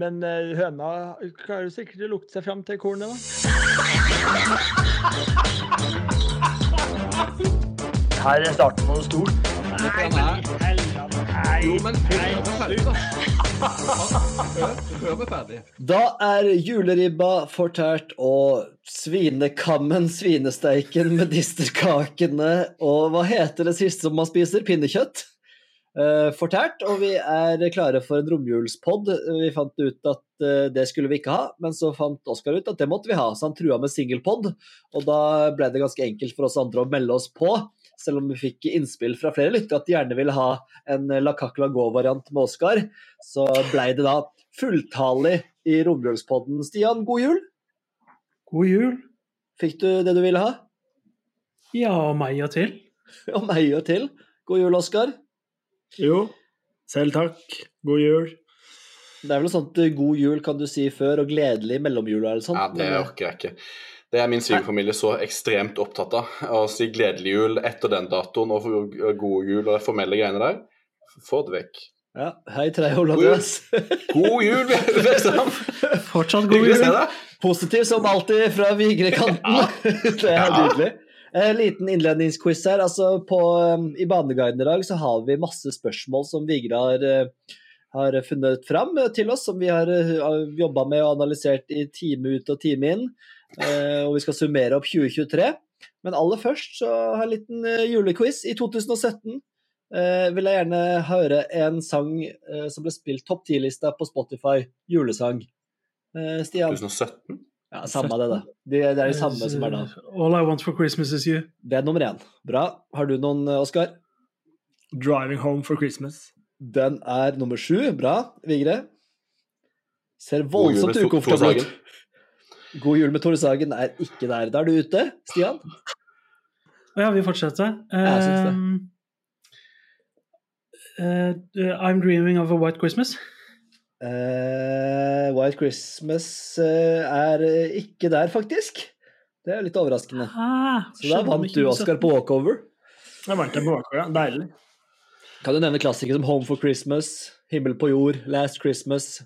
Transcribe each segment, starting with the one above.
Men eh, høna klarer sikkert å lukte seg fram til kornet, da. Her er starten på noe stort. Nei, men Jo, men ferdig. Da er juleribba fortært og svinekammen, svinesteiken, medisterkakene og hva heter det siste som man spiser? Pinnekjøtt? Eh, fortært, og vi er klare for en romjulspod. Vi fant ut at eh, det skulle vi ikke ha, men så fant Oskar ut at det måtte vi ha, så han trua med singelpod. Og da ble det ganske enkelt for oss andre å melde oss på, selv om vi fikk innspill fra flere lyttere at de gjerne ville ha en La Cacla Go-variant med Oskar. Så blei det da fulltallig i romjulspodden. Stian, god jul! God jul. Fikk du det du ville ha? Ja, meg og til. Og meg og til. God jul, Oskar. Jo, selv takk. God jul. Det er vel noe sånt eh, god jul kan du si før, og gledelig mellomjul eller sånt. Ja, det eh, orker jeg ikke. Det er min svigerfamilie så ekstremt opptatt av. Å si gledelig jul etter den datoen og god jul og de formelle greiene der. Få det vekk. Ja, hei, Treho Døs. God jul, liksom! Fortsatt god jul. Positiv som alltid fra Vigrekanten. det er Ja. nydelig. En liten innledningsquiz her. Altså på, um, I Baneguiden i dag så har vi masse spørsmål som Vigre har, uh, har funnet fram uh, til oss, som vi har jobba med og analysert i time ut og time inn. Og vi skal summere opp 2023. Men aller først så har jeg en liten julequiz. I 2017 uh, vil jeg gjerne høre en sang som ble spilt topp 10-lista på Spotify. Julesang. Stian? 2017? Ja, Samme det, da. De, det er de samme som er da. All I want for Christmas is you. Det er nummer én. Bra. Har du noen, eh, Oskar? Driving home for Christmas. Den er nummer sju. Bra. Vigre? Ser voldsomt ukomfortabel ut. God jul med Tore Sagen er ikke der. Da er du ute, Stian. Ja, vi fortsetter. jeg syns det. Um, uh, I'm dreaming of a white Christmas. Eh, White Christmas uh, er eh, ikke der, faktisk. Det er litt overraskende. Ah, Så da vant du, Oskar, på walkover. Jeg vant på walkover, ja. Deilig. Kan du nevne klassikere som Home for Christmas, Himmel på jord, Last Christmas?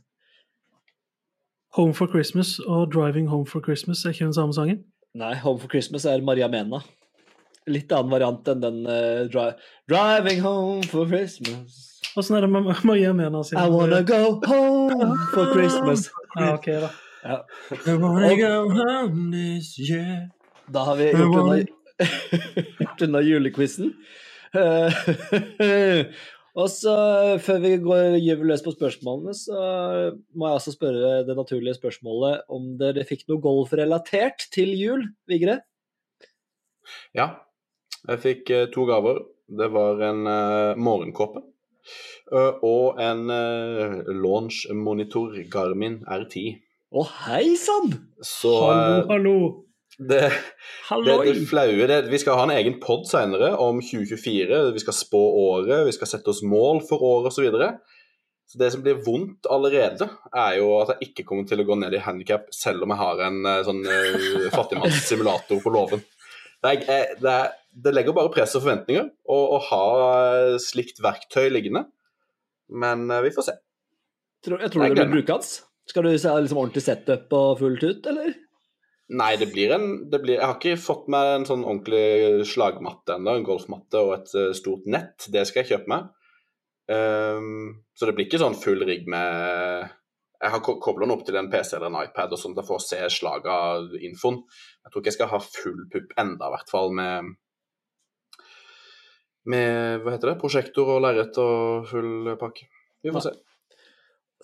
Home for Christmas og Driving Home for Christmas er ikke den samme sangen. Nei, Home for Christmas er Maria Mena. Litt annen variant enn den uh, dri Driving home for Christmas. Åssen er det med Maria mener sin? I wanna go home for Christmas. Ja, ok, da. Ja. I wanna go home this year. Da har vi gjort unna, gjort unna julequizen. Eh, og så, før vi går gyver løs på spørsmålene, så må jeg altså spørre det naturlige spørsmålet om dere fikk noe golfrelatert til jul, Vigre? Ja. Jeg fikk eh, to gaver. Det var en eh, morgenkåpe eh, og en uh, launch monitor Garmin R10. Å, hei sann! Så Hallo, hallo. det, det, det flaue det, Vi skal ha en egen pod senere om 2024. Vi skal spå året, vi skal sette oss mål for året osv. Så, videre. så det som blir vondt allerede, er jo at jeg ikke kommer til å gå ned i handikap selv om jeg har en sånn uh, fattigmannssimulator på låven. Det, er- det, er- det legger bare press og forventninger å, ha eh, slikt verktøy liggende. Men eh, vi får se. Tror, jeg tror det blir brukende. Skal du se liksom ordentlig setup og fullt ut, eller? Nei, det blir en det blir, Jeg har ikke fått meg en sånn ordentlig slagmatte ennå, en golfmatte og et eh, stort nett. Det skal jeg kjøpe meg. Um, så det blir ikke sånn full rigg med Jeg har kobla den opp til en PC eller en iPad, og sånt, for å se slag av infoen. Jeg tror ikke jeg skal ha full pupp enda, i hvert fall med med hva heter det, prosjektor og lerret og full pakke. Vi får se.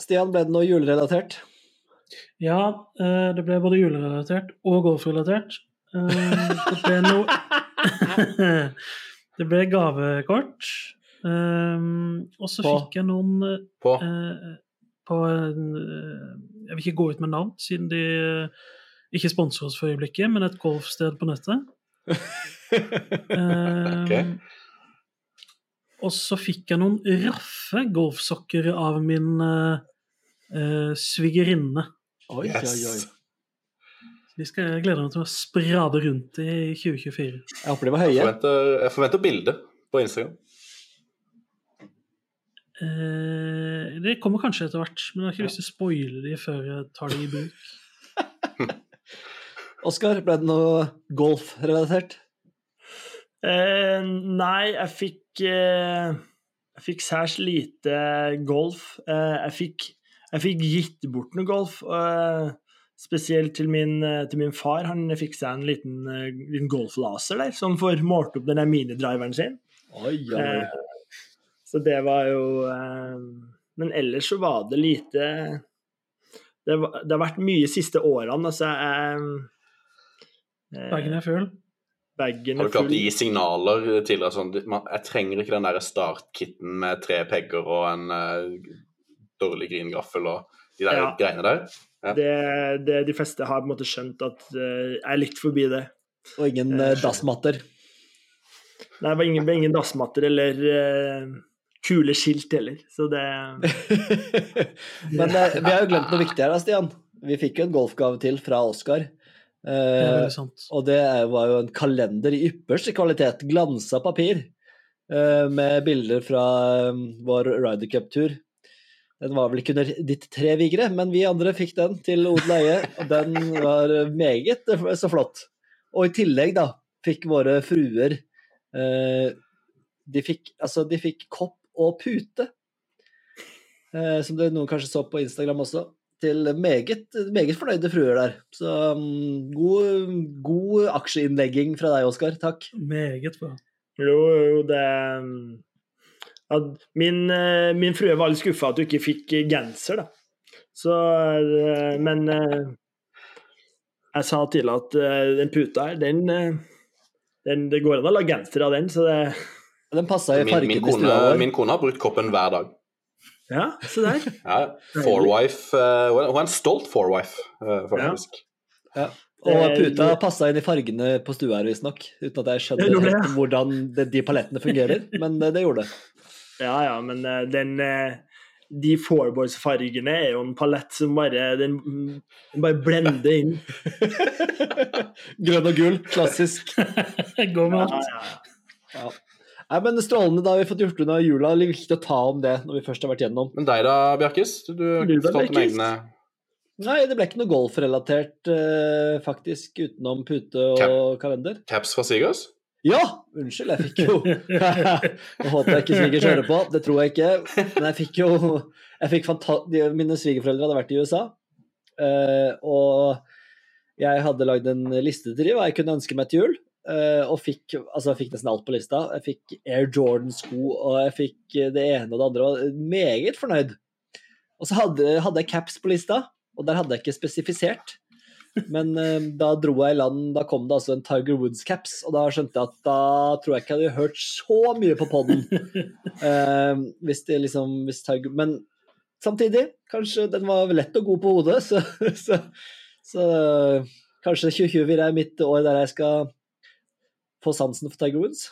Stian, ble det noe julerelatert? Ja, eh, det ble både julerelatert og golfrelatert. Eh, Det ble noe Det ble gavekort. eh, Og så fikk jeg noen eh, På. på Jeg vil ikke gå ut med navn, siden de ikke sponser oss for øyeblikket, men et golfsted på nettet. okay. Ok. Og så fikk jeg noen raffe golfsokker av min uh, svigerinne. Oi, oi, oi. Yes. De skal jeg glede meg til å sprade rundt i 2024. Jeg håper de var Jeg høye. forventer, jeg forventer bilde på Instagram. Eh, det kommer kanskje etter hvert, men jeg har ikke lyst til å spoile de før jeg tar de i bruk. Oskar, ble det noe golfrelatert? Eh, nei, jeg fikk eh, Jeg fikk særs lite golf. Eh, jeg, fikk, jeg fikk gitt bort noe golf. eh, spesielt til min, til min far. Han fikk seg en liten, liten golflaser der, som får målt opp den der minidriveren sin. Oi, oi, så det var jo Men ellers så var det lite Det, var, det har vært mye de siste årene. Altså, jeg eh, Bagen er full. Bagen Har du klart å gi signaler tidligere sånn man, Jeg trenger ikke den der startkitten med tre pegger og en uh, dårlig gringaffel og de der Ja. greiene der. Det, det, de fleste har på en måte skjønt at uh, er litt forbi det. Og ingen eh, dassmatter. Nei, det var ingen, ingen dassmatter eller uh, kule skilt heller, så det Men vi har jo glemt noe viktig her, da, Stian. Vi fikk jo en golfgave til fra Oskar. Det Eh, veldig og det var jo en kalender i ypperste kvalitet, glansa papir, eh, med bilder fra eh, vår Ryder Cup-tur. Den var vel ikke under ditt tre, Vigre, men vi andre fikk den til odel og eie, og den var meget eh, så flott. Og i tillegg, da, fikk våre fruer eh, de, fikk, altså, de fikk kopp og pute, eh, som det noen kanskje så på Instagram også, til meget, meget fornøyde fruer der. Så um, god, god aksjeinnlegging fra deg, Oskar. Takk. Meget bra. Jo, jo, det at min, eh, min frue var litt skuffa at du ikke fikk genser, da. Så eh, Men eh, jeg sa til henne at den puta her, den, den Det går an å lage genser av den, så det Den passa i fargen min, i kone, stua vår. min kone har brukt koppen hver dag. Ja, se der. Ja, Fourwife eh, Hun hun er en stolt fourwife, uh, faktisk. Og puta passa inn i fargene på stua her, visstnok. Uten at jeg skjønner det, det. hvordan det, de palettene fungerer, men det, det gjorde det. Ja, ja, men eh, den eh, De Fourboys-fargene er jo en palett som bare Den, den bare blender inn. Grønn og gull, klassisk. Gå med Ja, alt. ja. Ja. Nei, men Strålende, da har vi fått gjort unna jula. Det er viktig å ta om det når vi først har vært gjennom. Men deg da, Bjarkis? Du, du fortalte egne Nei, det ble ikke noe golfrelatert, eh, faktisk, utenom pute og kalender. caps fra Sigurds? Ja! Unnskyld, jeg fikk jo Nå håper jeg ikke svigers hører på, det tror jeg ikke. Men jeg fikk jo jeg fikk Mine svigerforeldre hadde vært i USA, eh, og jeg hadde lagd en liste til dem hva jeg kunne ønske meg til jul. Eh, og fikk, altså jeg fikk nesten alt på lista. Jeg fikk Air Jordan-sko, og jeg fikk det ene og det andre. Og var meget fornøyd. Og så hadde, hadde jeg caps på lista, og der hadde jeg ikke spesifisert. Men uh, da dro jeg i land, da kom det altså en Tiger Woods-caps, og da skjønte jeg at da tror jeg ikke jeg hadde hørt så mye på poden. hvis det liksom hvis Tiger, Men samtidig, kanskje den var lett og god på hodet, så, så, så kanskje 2024 er mitt år der jeg skal få sansen for Tiger Woods.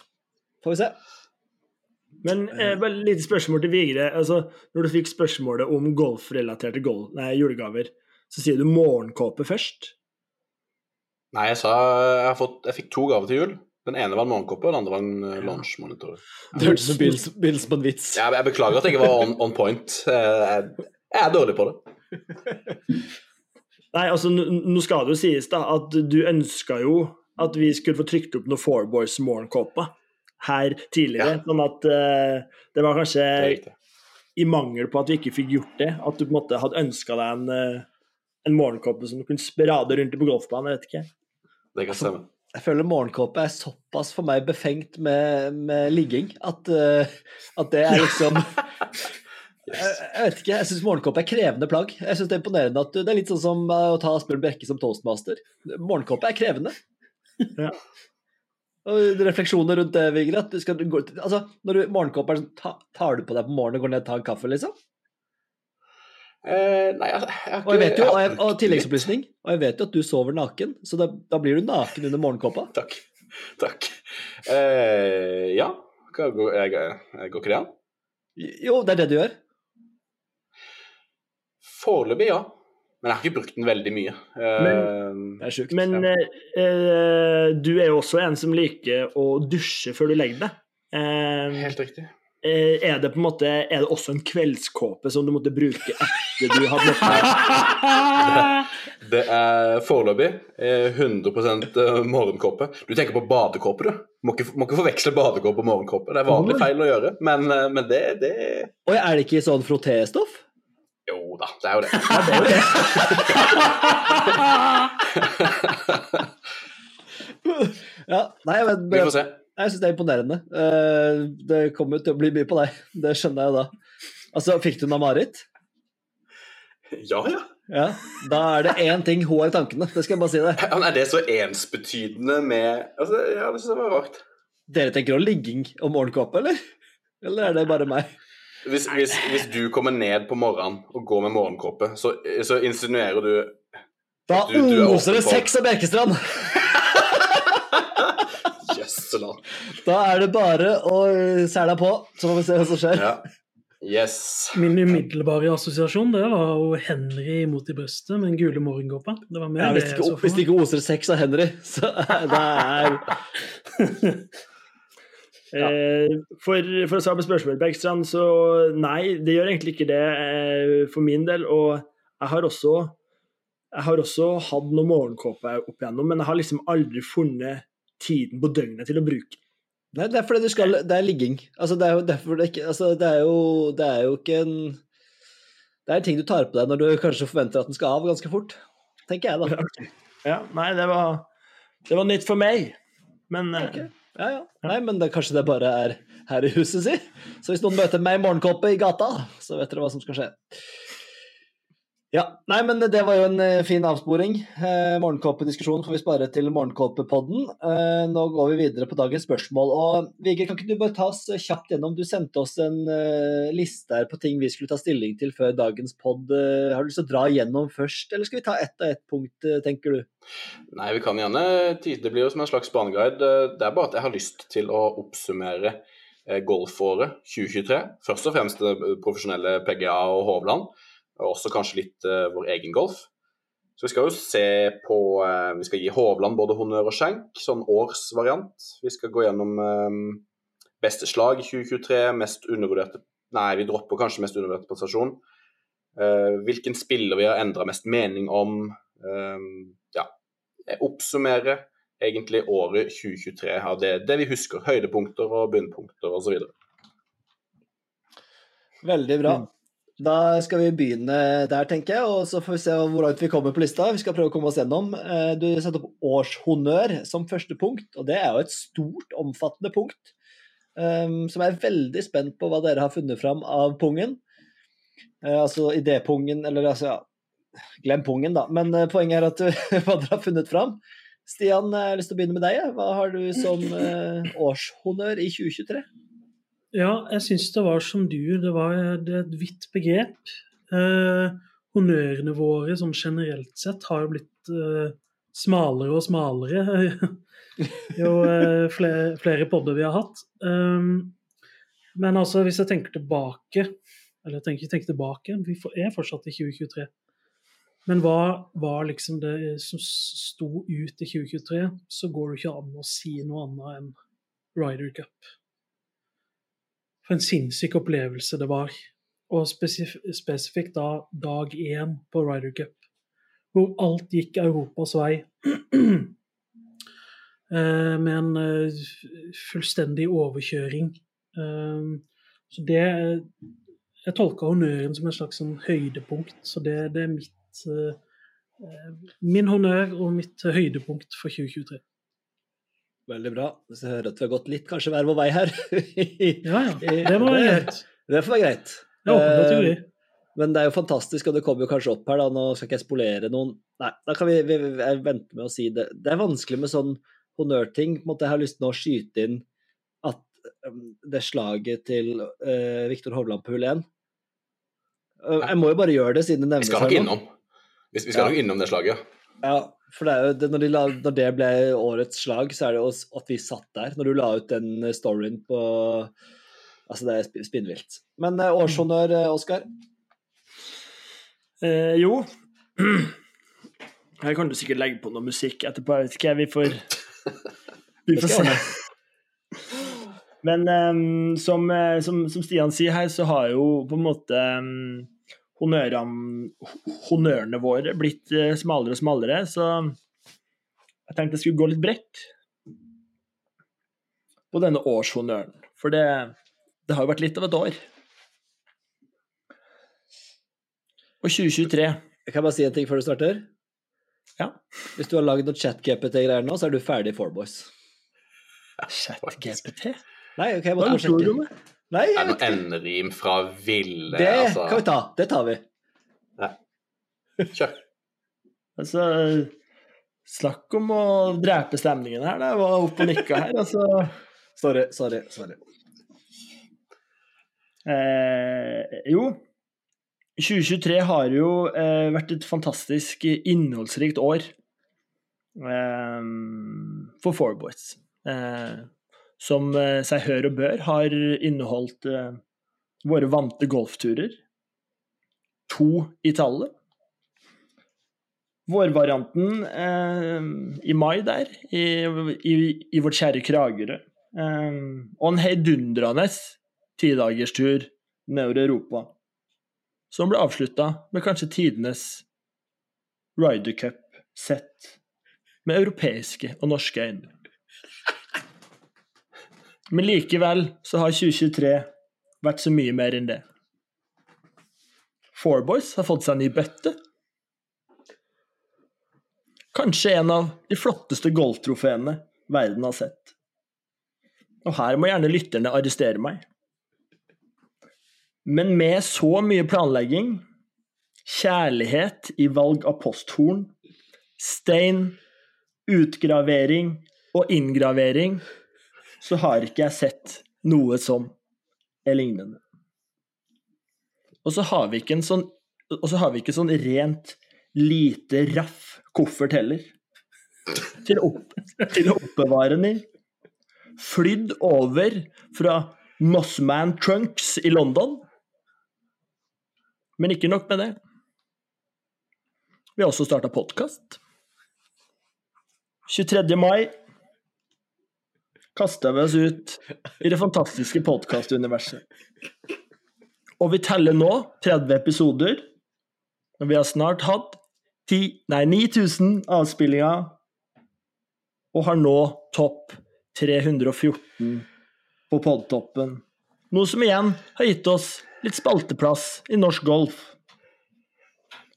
Får vi se. Men eh, bare et lite spørsmål til Vigre. Altså, når du fikk spørsmålet om golfrelaterte gol nei, julegaver, så sier du morgenkåpe først? Nei, jeg sa jeg, har fått, jeg fikk to gaver til jul. Den ene var en morgenkåpe, og den andre var en ja. lunsjmonitor. Det hørtes ut som begynnelsen på en vits. Jeg, jeg beklager at jeg ikke var on, on point. Eh, Jeg, jeg er dårlig på det. Nei, altså, nå skal det jo sies da, at du ønska jo at vi skulle få trykt opp noen Four Boys morgenkåper her tidligere. Ja. Sånn at uh, det var kanskje Det i mangel på at vi ikke fikk gjort det, at du på en måte hadde ønska deg en, eh, en morgenkåpe som du kunne sprade rundt på golfbanen. Jeg vet ikke. Det kan stemme. Jeg føler morgenkåpe er såpass for meg befengt med, med ligging at, eh, at det er liksom jeg, jeg vet ikke, jeg syns morgenkåpe er krevende plagg. Jeg synes Det er imponerende at du, det er litt sånn som å ta Asbjørn Brekke som toastmaster. Morgenkåpe er krevende. Ja. Refleksjoner rundt det, Vigre. At du gå, altså, når du morgenkåpe er sånn, ta, tar du på deg på morgenen og går ned og tar en kaffe, liksom? Eh, nei, jeg, Og, jeg vet jo, jeg og, tilleggsopplysning, og jeg vet jo at du sover naken, så da, da blir du naken under morgenkåpa. Takk. Takk. Eh, ja, jeg, går ikke det an? Jo, det er det du gjør. Foreløpig, ja. Men jeg har ikke brukt den veldig mye. Men, Det er sjukt. Men Ja. eh, eh, du er jo også en som liker å dusje før du legger deg. Uh, Helt riktig. Uh, er det på en måte Er det også en kveldskåpe som du måtte bruke etter du hadde deg? Det er foreløpig eh, 100% morgenkåpe. Du tenker på badekåpe, du. Må ikke, må ikke forveksle badekåpe og morgenkåpe. Det er vanlig feil å gjøre, men, eh, men det, det Oi, er det ikke sånn frottéstoff? Jo da, det er jo det. Ja, det er nei, men Vi får se. jeg syns det er imponerende. Eh, Det kommer jo til å bli mye på deg, det skjønner jeg jo da. Altså, fikk du Namarit? Ja, ja. Ja. Da er det én ting hun har i tankene, det skal jeg bare si det. Ja, Er det så ensbetydende med altså, Ja, det synes jeg var rart. Dere tenker å ligging og morgenkåpe, eller? Eller er det bare meg? Hvis, hvis, hvis du kommer ned på morgenen og går med morgenkåpe, så, så insinuerer du Da er oser det sex av Bjerkestrand! Jøsseland. Da er det bare å sæle på, så får vi se hva som skjer. Ja. Yes. Min umiddelbare assosiasjon det var jo Henry mot i brøstet med den gule morgenkåpa. Det var Ja, hvis, det ikke, hvis det ikke oser sex av Henry, så det er Eh, for, for å svare på spørsmålet, Bergstrand, så nei, det gjør egentlig ikke det eh, for min del. Og jeg har også, jeg har også hatt noen morgenkåper opp igjennom, men jeg har liksom aldri funnet tiden på døgnet til å bruke. Nei, det er fordi du skal Det er ligging. Altså, det er jo derfor det ikke Altså, det er jo Det er jo ikke en Det er ting du tar på deg når du kanskje forventer at den skal av ganske fort. Tenker jeg, da. Ja, nei, det var, det var nytt for meg. Men eh, Ok. Ja, ja. Nei, men det, kanskje det bare er her i huset, si. Så hvis noen møter meg i morgenkåpe i gata, så vet dere hva som skal skje. Ja, nei, men det var jo en eh, fin avsporing. Eh, morgenkåpediskusjonen får vi spare til morgenkåpepodden. Eh, nå går vi videre på dagens spørsmål. Og Vigge, kan ikke du bare ta oss kjapt gjennom? Du sendte oss en eh, liste her på ting vi skulle ta stilling til før dagens pod. Eh, har du lyst til å dra gjennom først, eller skal vi ta ett og ett punkt, eh, tenker du? Nei, vi kan gjerne Det blir jo som en slags baneguide. Det er bare at jeg har lyst til å oppsummere eh, golfåret 2023. Først og fremst det profesjonelle PGA og Hovland, og også kanskje litt uh, vår egen golf. Så vi skal jo se på uh, Vi skal gi Hovland både honnør og skjenk, sånn årsvariant. Vi skal gå gjennom eh, beste slag i 2023, mest undervurderte Nei, vi dropper kanskje mest undervurderte prestasjon. Uh, hvilken spiller vi har endra mest mening om. Ja, oppsummere egentlig året 2023 av det, det vi husker. Høydepunkter og bunnpunkter osv. Veldig bra. Da skal vi begynne der, tenker jeg, og så får vi se hvor langt vi kommer på lista. Vi skal prøve å komme oss gjennom. Eh, Du setter opp årshonnør som første punkt, og det er jo et stort, omfattende punkt. Um, som jeg er veldig spent på hva dere har funnet fram av pungen. Eh, altså idépungen, eller altså ja, glem pungen, da. Men eh, poenget er at hva dere har funnet fram. Stian, jeg har lyst til å begynne med deg. Hva har du som årshonnør i 2023? Ja, jeg syns det var som du. Det var er et vidt begrep. Eh, honnørene våre sånn generelt sett har jo blitt eh, smalere og smalere jo eh, flere, flere podder vi har hatt. Um, men altså, hvis jeg tenker tilbake Eller jeg tenker ikke tenker tilbake, vi er fortsatt i 2023. Men hva var liksom det som sto ut i 2023, så går det ikke an å si noe annet enn Ryder Cup. For en sinnssyk opplevelse det var. Og spesif spesifikt da dag én på Ryder Cup, hvor alt gikk Europas vei. Eh, med en eh, fullstendig overkjøring. Eh, så det Jeg tolka honnøren som et slags sånn høydepunkt, så det, det er mitt Min honnør og mitt høydepunkt for 2023. Veldig bra. Så jeg hører at vi har gått litt kanskje hver vår vei her. Ja, ja. Det være greit. Det får være greit. Det er åpen Eh. Men det er jo fantastisk, og det kommer jo kanskje opp her, da. Nå skal ikke jeg spolere noen Nei, da kan vi, vi, vi jeg vente med å si det. Det er vanskelig med sånn honnørting. På en måte, jeg har lyst til å skyte inn at um, det slaget til uh, Viktor Hovland på hull 1 Uh, Jeg må jo bare gjøre det, siden det Vi nevnes skal nok innom. Vi, vi skal Ja. nok innom det slaget. Ja, for det er jo det, når, de la, når det ble årets slag, så er det jo at vi satt der. Når du la ut den storyen på Altså, det er spinnvilt. Men eh, årshonnør, uh, Oskar? Eh, jo. Her kan du sikkert legge på noe musikk etterpå. Jeg vet ikke, vi får Vi får se. Men um, som, eh, som, som Stian sier her, så har jo på en måte um, honnørene, våre blitt eh, smalere og smalere, så jeg tenkte jeg skulle gå litt bredt på denne årshonnøren. For det, det har jo vært litt av et år. Og 2023 Jeg kan bare si en ting før du starter. Ja. Hvis du har lagd noe chat-GPT-greier nå, så er du ferdig i Four Boys. Chat-GPT? Nei, ok, jeg måtte sjekke. Nei, jeg vet noe ikke. enderim fra ville Det altså. kan vi ta. Det tar vi. Nei. Kjør. Altså, snakk om å drepe stemningen her. Jeg var opp og nikka her. Altså, Sorry, sorry. sorry. eh, jo, 2023 har jo eh, vært et fantastisk innholdsrikt år eh, for Four Boys. Som eh, seg hør og bør har inneholdt eh, våre vante golfturer. To i tallet. Vårvarianten eh, i mai der, i, i, i vårt kjære Kragerø. Eh, og en heidundrende tidagerstur nedover Europa, som ble avslutta med kanskje tidenes Ryder Cup sett med europeiske og norske øyne. Men likevel så har 2023 vært så mye mer enn det. Four Boys har fått seg en ny bøtte. Kanskje en av de flotteste golftrofeene verden har sett. Og her må gjerne lytterne arrestere meg. Men med så mye planlegging, kjærlighet i valg av posthorn, stein, utgravering og inngravering, så har ikke jeg sett noe som er lignende. Og så har vi ikke en sånn og så har vi ikke sånn rent lite raff koffert heller. Til, opp, til å oppbevare den i. Flydd over fra Mossman Trunks i London. Men ikke nok med det. Vi har også starta podkast. 23. mai kasta vi oss ut i det fantastiske podkastuniverset. Og vi teller nå 30 episoder, og vi har snart hatt 10, nei, 9000 avspillinger, og har nå topp 314 på podtoppen. Noe som igjen har gitt oss litt spalteplass i norsk golf.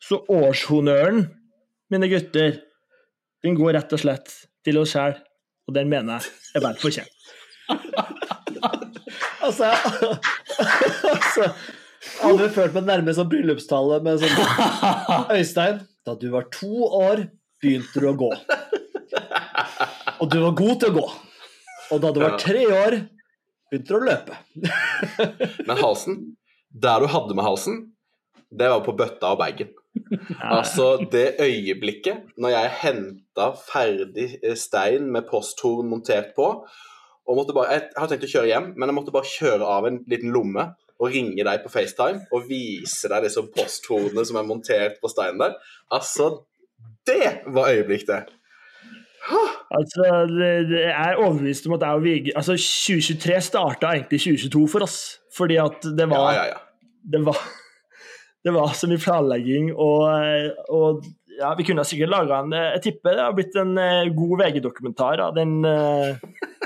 Så årshonnøren, mine gutter, den går rett og slett til oss sjæl, og den mener jeg er vel fortjent. Altså, altså Aldri følt meg nærmere som bryllupstale med sånn Øystein, da du var to år, begynte du å gå. Og du var god til å gå. Og da du var tre år, begynte du å løpe. Men halsen, der du hadde med halsen, det var på bøtta og bagen. Altså, det øyeblikket når jeg henta ferdig eh, stein med posthorn montert på og måtte bare, Jeg hadde tenkt å kjøre hjem, men jeg måtte bare kjøre av en liten lomme og ringe deg på FaceTime og vise deg disse posthornene som er montert på steinen der. Altså, det var øyeblikk, det. Altså, det, det er overbevist om at jeg og Vigre Altså, 2023 starta egentlig 2022 for oss, fordi at det Ja, var ja, ja. det var, det var så mye planlegging, og, og ja, vi kunne sikkert laga en Jeg tipper det har blitt en eh, god VG-dokumentar av, den, eh,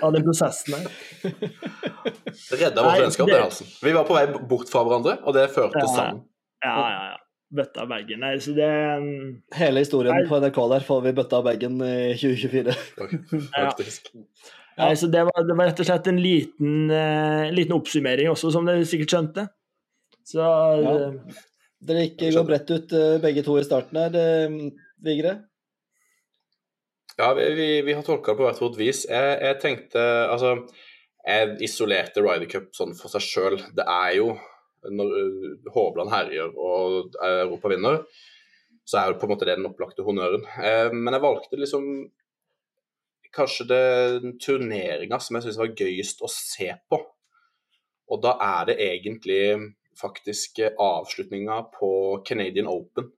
av den prosessen her. Det redda vårt vennskap, det- Halsen. Vi var på vei bort fra hverandre, og det førte Ja. sammen. Ja, ja, ja. Bøtta av bagen. Nei, så det Hele historien Nei. på NRK der får vi bøtta av bagen i 2024. Faktisk. Nei, så det var, det var rett og slett en liten, uh, liten oppsummering også, som dere sikkert skjønte. Så Ja. Eh, Dere gikk går bredt ut eh, begge to i starten her, eh, Vigre. Ja, vi, vi, vi har tolka det på hvert vårt vis. Jeg, jeg tenkte Altså, jeg isolerte Ryder Cup sånn for seg sjøl. Det er jo når uh, Hovland herjer og Europa vinner, så er jo på en måte det den opplagte honnøren. Eh, men jeg valgte liksom kanskje den turneringa som jeg syns var gøyest å se på. Og da er det egentlig faktisk avslutninga på Canadian Open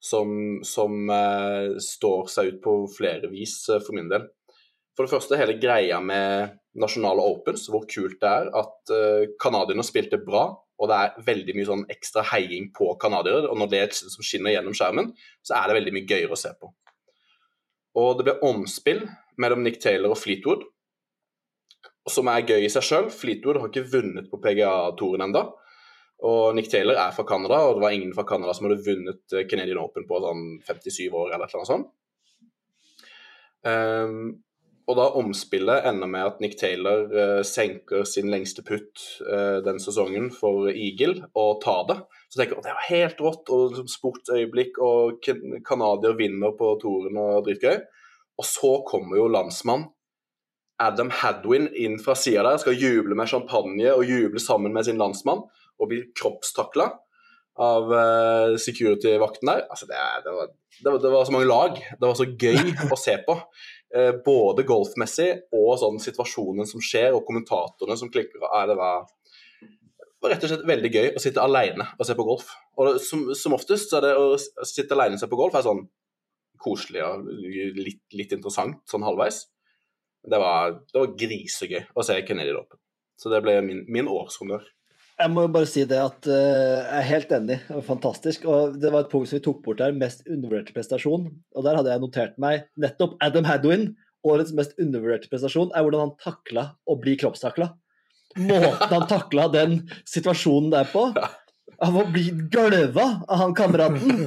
som, som uh, står seg ut på flere vis uh, for min del. For det første hele greia med nasjonale opens, hvor kult det er at uh, canadierne spilte bra, og det er veldig mye sånn ekstra heiing på canadiere. Og når det et som skinner gjennom skjermen, så er det veldig mye gøyere å se på. Og det ble omspill mellom Nick Taylor og Fleetwood, som er gøy i seg sjøl. Fleetwood har ikke vunnet på PGA-toren ennå. Og Nick Taylor er fra Canada, og det var ingen fra Canada som hadde vunnet eh, Canadian Open på sånn 57 år eller noe sånt. Um, og da omspillet ender med at Nick Taylor uh, senker sin lengste putt uh, den sesongen for Eagle og tar det. Så tenker jeg at det var helt rått og liksom sportsøyeblikk, og canadier vinner på toren og dritgøy. Og så kommer jo landsmann Adam Hadwin inn fra sida der, skal juble med champagne og juble sammen med sin landsmann, og blir kroppstakla av uh, security-vakten der. Altså, det, det, var, det, var, det, var, så mange lag. Det var så gøy å se på. Uh, både golfmessig og sånn situasjonen som skjer, og kommentatorene som klikker. Uh, det var, var, rett og slett veldig gøy å sitte alene og se på golf. Og som, som oftest så er det å sitte alene og se på golf er sånn koselig og litt, litt interessant sånn halvveis. Det var, det var grisegøy å se Kennedy Open. Så det ble min, min årshonnør. Jeg må jo bare si det at uh, jeg er helt enig. Fantastisk. Og det var et punkt som vi tok bort der, mest undervurderte prestasjon. Og der hadde jeg notert meg nettopp Adam Hadwin. Årets mest undervurderte prestasjon er hvordan han takla å bli kroppstakla. Måten han takla den situasjonen der på. Av å bli gølva av han kameraten.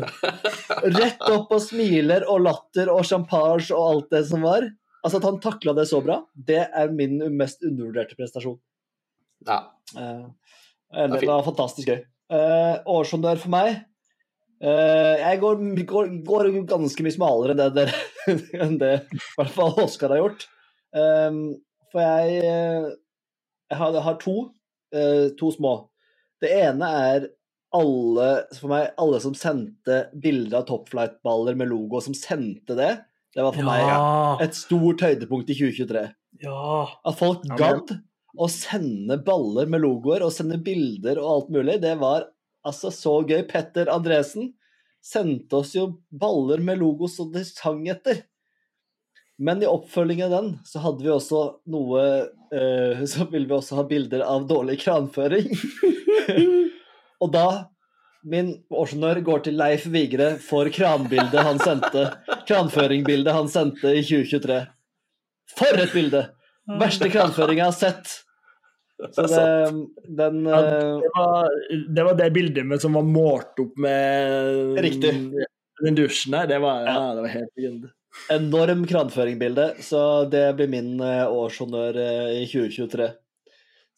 Rett opp og smiler og latter og champagne og alt det som var. Altså At han takla det så bra, det er min mest undervurderte prestasjon. Ja. Uh, det, var fantastisk gøy. Uh, årsondør for meg uh, Jeg går, går, går, ganske mye smalere enn det, enn det i hvert fall Oskar har gjort. Um, for jeg, jeg, har, jeg har to, uh, to små. Det ene er alle, for meg, alle som sendte bilder av Topflight-baller med logo, som sendte det. Det var for ja. meg et stort høydepunkt i 2023. Ja. At folk gadd å sende baller med logoer og sende bilder og alt mulig, det var altså så gøy. Petter Andresen sendte oss jo baller med logo som det sang etter. Men i oppfølgingen av den så hadde vi også noe uh, Så ville vi også ha bilder av dårlig kranføring. og da Min årsjonør går til Leif Vigre for kranbildet han sendte. Kranføringbildet han sendte i 2023. For et bilde! Verste kranføring jeg har sett. Så det, den ja, det, var, det, var, det bildet med, som var målt opp med Riktig. den dusjen der. Det var, ja, det var helt legende. Enorm kranføringbilde, så det blir min uh, årshonnør uh, i 2023.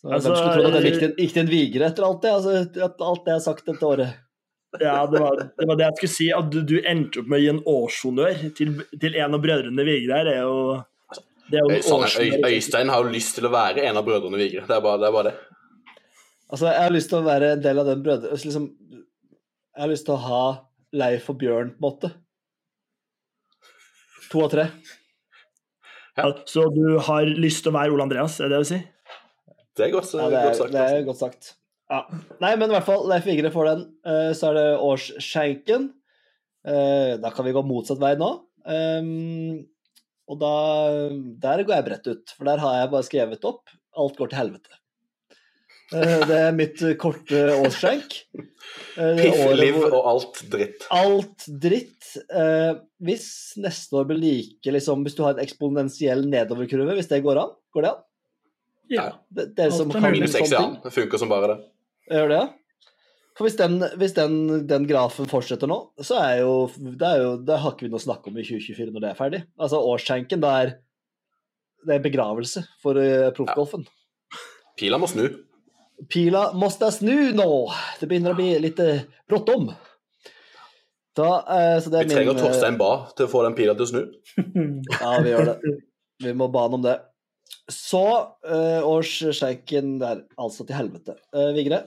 Så, altså, hvem skulle trodd at det gikk til, gikk til en vigre etter alt det? Altså, alt det jeg har sagt dette året. Ja, det var, det var, det jeg skulle si. At du, du endte opp med å gi en årshonnør til, til en av brødrene Vigre her, er jo Øy, Øystein har jo lyst til å være en av brødrene Vigre. Det er bare det. Er bare det. Altså, jeg har lyst til å være en del av den brødre... Altså, liksom, jeg har lyst til å ha Leif og Bjørn, på en måte. To av tre. Ja. Så du har lyst til å være Ole Andreas, er det det du sier? Det er godt, ja, det er, godt sagt. Det er godt sagt. Ja. Nei, men i hvert fall, Leif Vigre får den. Uh, så er det årsskjenken. Uh, da kan vi gå motsatt vei nå. Og da, der går jeg bredt ut, for der har jeg bare skrevet opp alt går til helvete. Eh, det er mitt korte årsskjenk. Piffeliv Piffliv og alt dritt. Alt dritt. Eh, hvis neste år blir like liksom, Hvis du har en eksponentiell nedoverkurve, hvis det går an? Går det an? Ja. Det, det er som Minus 60, ja. Det funker som bare det. Gjør det, ja? For hvis den, hvis den, den grafen fortsetter nå, så er jo, det er jo Det har ikke vi noe å snakke om i 2024 når det er ferdig. Altså årsskjenken, det er, det er begravelse for uh, proffgolfen. Ja. Pila må snu. Pila må snu nå! Det begynner å bli litt uh, bråttom. Da, eh, så det er vi trenger min, Torstein Ba til å få den pila til å snu. ja, vi gjør det. Vi må ba han om det. Så eh, årsskjenken der, altså til helvete. Eh, Vigre?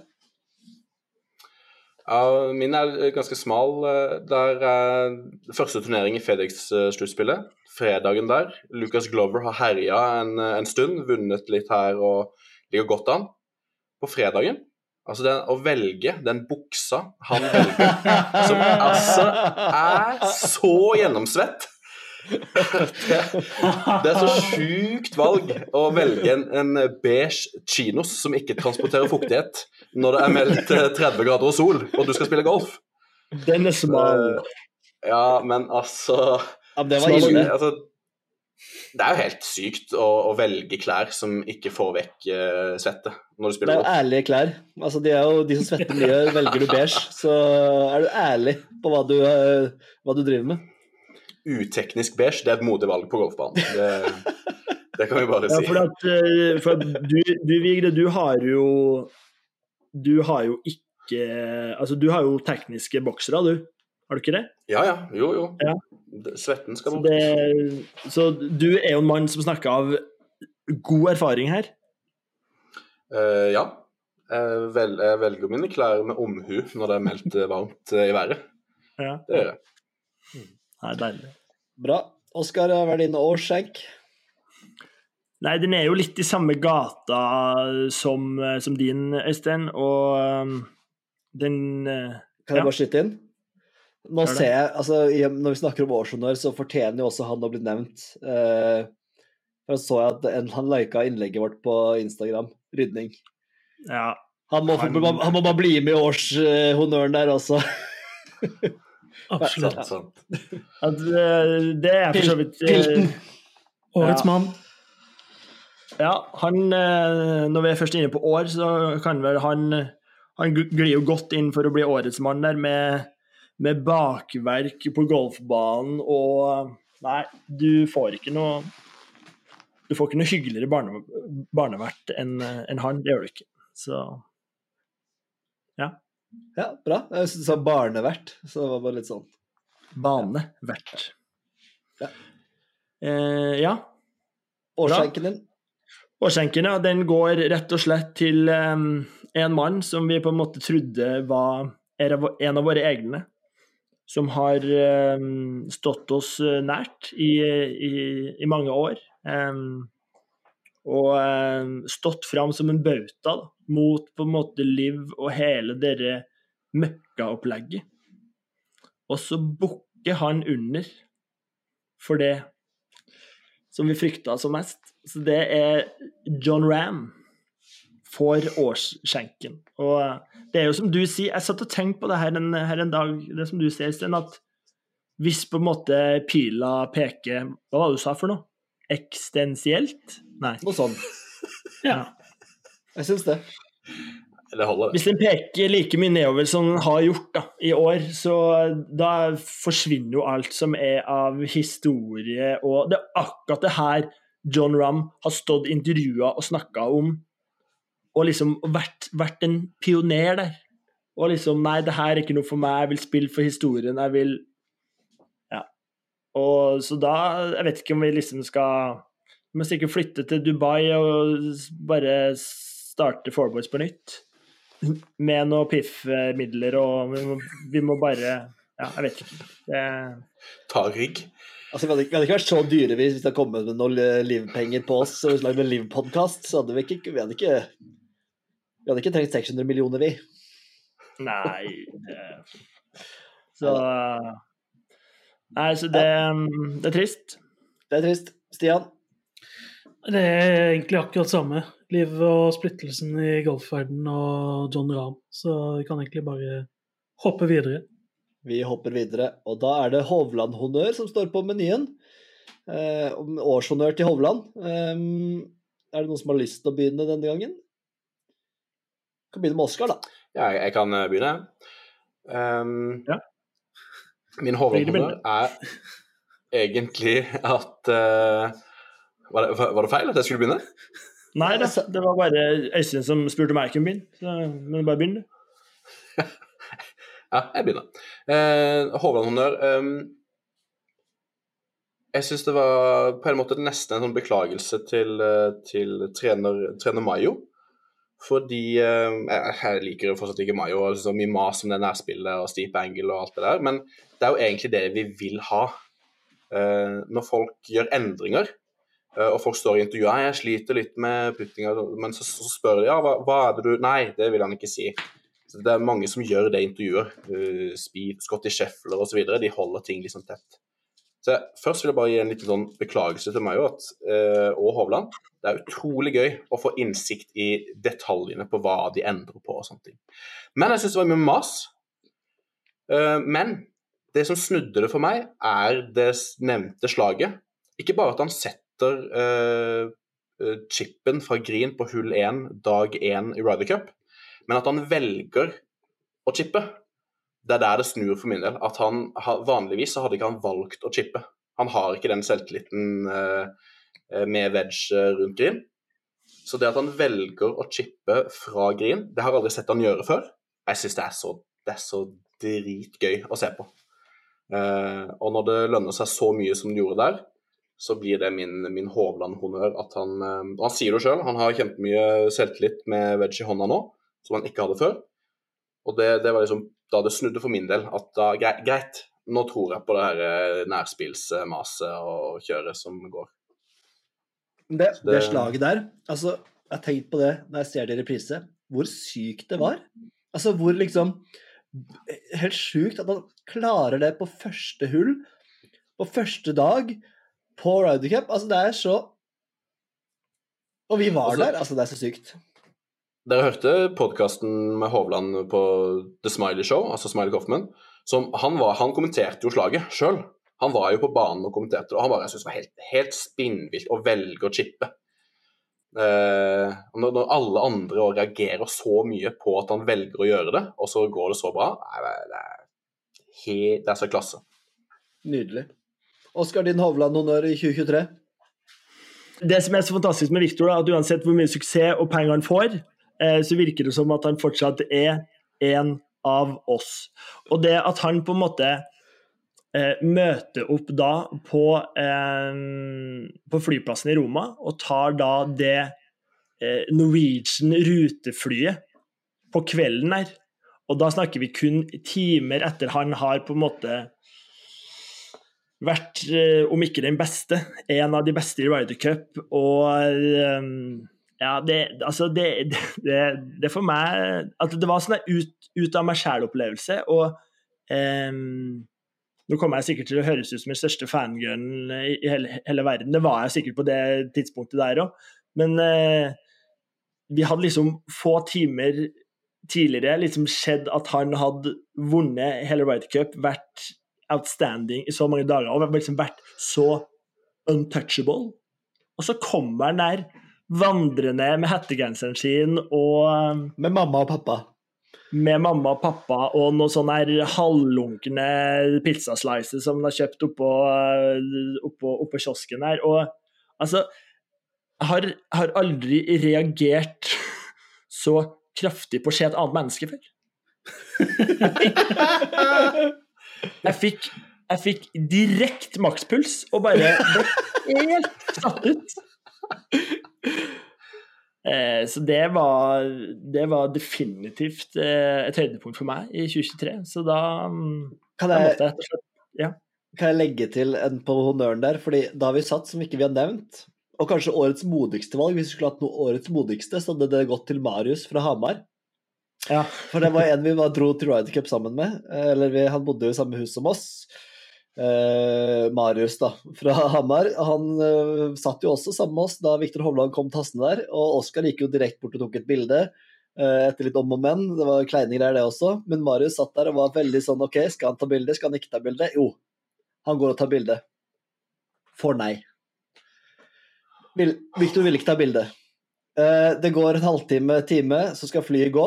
Ja, min er ganske smal. Eh, det er uh, første turnering i FedEx-sluttspillet. Fredagen der. Lucas Glover har herja en, eh, en, stund, vunnet litt her og ligger godt an. På fredagen Altså, den, å velge den buksa han velger, som altså er så gjennomsvett Det er så sjukt valg å velge en, en beige chinos som ikke transporterer fuktighet, når det er meldt eh, 30 grader og sol, og du skal spille golf. Den er smal. Ja, men altså Ja, det var ille. Altså, det er jo helt sykt å, å velge klær som ikke får vekk uh, svette når du Det er jo golf. ærlige klær. Altså, de, jo, de som svetter mye, velger du beige, så er du ærlig på hva du, uh, hva du driver med. Uteknisk beige, det er et modig valg på golfbanen. Det, det kan vi bare Ja, si. for at, eh, for at du, du, Vigre, du har jo Du har jo ikke Altså, du har jo tekniske boksere, du. Har du ikke det? Ja, ja. Jo, jo. Ja. Svetten skal bort. Så, så du er jo en mann som snakker av god erfaring her. Uh, ja. Jeg, vel, jeg velger mine klær med omhu når det er meldt eh, varmt i været. Ja. Det gjør jeg. Nei, deilig. Bra. Oskar hva er din årsskjenk? Nei, den er jo litt i samme gata som, eh, som din, Øystein, og um, den eh, Kan jeg Ja. bare skyte inn? Nå ser jeg, altså Når vi snakker om årshonnør, så fortjener jo også han å bli nevnt. Uh, for så jeg at en, han lika innlegget vårt på Instagram. Rydning. Ja. Han må, Han- han må bare bli med i årshonnøren der også. Absolutt. At, det er for så vidt eh, Pilten. Årets Ja. mann. Ja, han eh, Når vi er først inne på år, så kan vel han Han glir jo godt inn for å bli årets mann der, med, med bakverk på golfbanen og Nei, du får ikke noe Du får ikke noe hyggeligere barne, barnevert enn enn han. Det gjør du ikke. Så Ja, bra. Jeg synes du sa barnevert, så det var bare litt sånn. banevert. Ja. Eh, ja. Årsskjenken din. Årskjenken, ja, den går rett og slett til um, en mann som vi på en måte trodde var en av våre egne. Som har um, stått oss eh, nært i, i, i mange år. Em, og em, stått fram som en bauta mot på en måte Liv og hele dere møkkaopplegget. Og så bukker han under for det som vi frykta som mest. Så det er John Ram får årsskjenken. Og eh, det er jo som du sier, jeg satt og tenkte på det her en, her en dag, det som du sier, Sten, at hvis på en måte pila peker Hva var det du sa for noe? Ekstensielt? Nei. Noe sånt. Ja. Jeg syns det. Det holder, det. Hvis den peker like mye nedover som den har gjort da, i år, så da forsvinner jo alt som er av historie, og det er akkurat det her John Ramm har stått intervjua og snakka om, og liksom vært, vært en pioner der. Og liksom Nei, det her er ikke noe for meg, jeg vil spille for historien, jeg vil. Og så da Jeg vet ikke om vi liksom skal Vi må sikkert flytte til Dubai og bare starte Fourboys på nytt med noen piff-midler, og vi må, vi må bare Ja, jeg vet ikke. Det, Ta rygg. Altså, vi, hadde, ikke- vi hadde ikke vært så dyre hvis det hadde kommet med noen livpenger på oss og lagd en livpodkast. Så hadde vi ikke Vi hadde ikke, vi hadde ikke trengt 600 millioner, vi. nei det, Så Nei, så det, det er trist. Det er trist. Stian? Det er egentlig akkurat samme. Liv og splittelsen i golfverdenen og John Rahm. Så vi kan egentlig bare hoppe videre. Vi hopper videre, og da er det Hovland-honnør som står på menyen. Eh, årshonnør til Hovland. Eh, er det noen som har lyst til å begynne denne gangen? Vi kan begynne med Oskar, da. Ja, jeg, jeg kan eh, begynne. Um, Ja. Min Begge er egentlig at uh, var, det, var det feil at jeg skulle begynne? Nei da, det var bare Øystein som spurte om jeg kunne begynne. Men bare begynn, du. Ja, jeg begynner. Uh, Hovland-honnør ehm, Jeg syns det var på en måte nesten en sånn beklagelse til, eh, til trener, trener Mayo. Fordi eh, jeg, liker jo fortsatt ikke Mayo, og så mye mas om det nærspillet og steep angle og alt det der, men det er jo egentlig det vi vil ha. Eh, når folk gjør endringer, eh, og folk står i intervju «Nei, jeg sliter litt med puttinga, men så, så spør de ja, hva, hva er det du Nei, det vil han ikke si. Så det er mange som gjør det i intervjuer. Uh, Speed, Scotty Sheffler osv. De holder ting liksom tett. Så Først vil jeg bare gi en liten sånn beklagelse til meg og, at, eh, og Hovland. Det er utrolig gøy å få innsikt i detaljene på hva de endrer på og sånne ting. Men jeg syns det var mye mas. Eh, men det som snudde det for meg, er det nevnte slaget. Ikke bare at han setter eh, chipen fra Green på hull 1 dag 1 i Ryder Cup, men at han velger å chippe. Det er der det snur for min del. At han, Vanligvis så hadde ikke han valgt å chippe. Han har ikke den selvtilliten eh, eh, med wedge eh, rundt Green. Så det at han velger å chippe fra Green, det har jeg aldri sett han gjøre før. Jeg syns det, det er så dritgøy å se på. Og når det lønner seg så mye som det gjorde der, så blir det min, min Hovland-honnør at han Og han sier det sjøl, han har kjempemye selvtillit med wedge i hånda nå, som han ikke hadde før. Og det, det var liksom da det snudde for min del. At da, greit, nå tror jeg på det her eh, nærspillsmaset og kjøret som går. Det, det Det- slaget der altså, Jeg har tenkt på det når jeg ser det i reprise. Hvor sykt det var. Altså hvor liksom Helt sjukt at han klarer det på første hull, på første dag, på Ryder Cup. Altså, det er så Og vi var Altså- der. Altså, det er så sykt. Dere hørte podkasten med Hovland på The Smiley Show, altså Smiley Coffman. Han, var, han kommenterte jo slaget sjøl. Han var jo på banen og kommenterte og han bare, jeg synes det var helt, helt spinnvilt å velge å chippe. Eh, når, når alle andre reagerer så mye på at han velger å gjøre det, og så går det så bra, nei, det, er, helt, det er så klasse. Nydelig. Oskar, din Hovland-honnør i 2023? Det som er så fantastisk med Victor, er at uansett hvor mye suksess og penger han får, så virker det som at han fortsatt er en av oss. Og det at han på en måte eh, møter opp da på, eh, på flyplassen i Roma og tar da det eh, Norwegian ruteflyet på kvelden her. Og da snakker vi kun timer etter han har på en måte vært, eh, om ikke den beste, en av de beste i Ryder Cup. Og eh, ja, det, altså det, det, det for meg at Det var sånn en ut, ut av meg sjæl-opplevelse. Og eh, nå kommer jeg sikkert til å høres ut som den største fangirlen i i hele, hele verden. Det var jeg sikkert på det tidspunktet der òg. Men eh, vi hadde liksom få timer tidligere liksom skjedd at han hadde vunnet hele Ryder Cup, vært outstanding i så mange dager og liksom vært så untouchable. Og så kommer han der vandrende med hettegenseren sin og um, Med mamma og pappa. med mamma og pappa og noen sånne her halvlunkne pizzaslicer som de har kjøpt oppå, oppå, oppå kiosken her. Og altså Jeg har, har aldri reagert så kraftig på å se et annet menneske før. Jeg fikk, jeg fikk direkte makspuls og bare ble helt satt ut. Eh, så det var, det var definitivt eh, et høydepunkt for meg i 2023. Så da, mm, Kan da jeg, måtte jeg slett kan jeg legge til en på honnøren der? Fordi da har vi satt som ikke vi har nevnt, og kanskje årets modigste valg Hvis vi skulle hatt noe årets modigste, så hadde det gått til Marius fra Hamar. Ja. For det var en vi dro til Ryder Cup sammen med. eh, Eller vi, han bodde jo i samme hus som oss. Eh, Marius, da, fra Hamar. Han eh, satt jo også sammen med oss da Viktor Hovland kom tassende der. Og Oskar gikk jo direkte bort og tok et bilde. eh, etter litt om og men. Det var kleine greier, det også. Men Marius satt der og var veldig sånn OK, skal han ta bilde, skal han ikke ta bilde? Jo, han går og tar bilde. For nei. Vil, Victor vil ikke ta bilde. Eh, det går en halvtime, time, så skal flyet gå.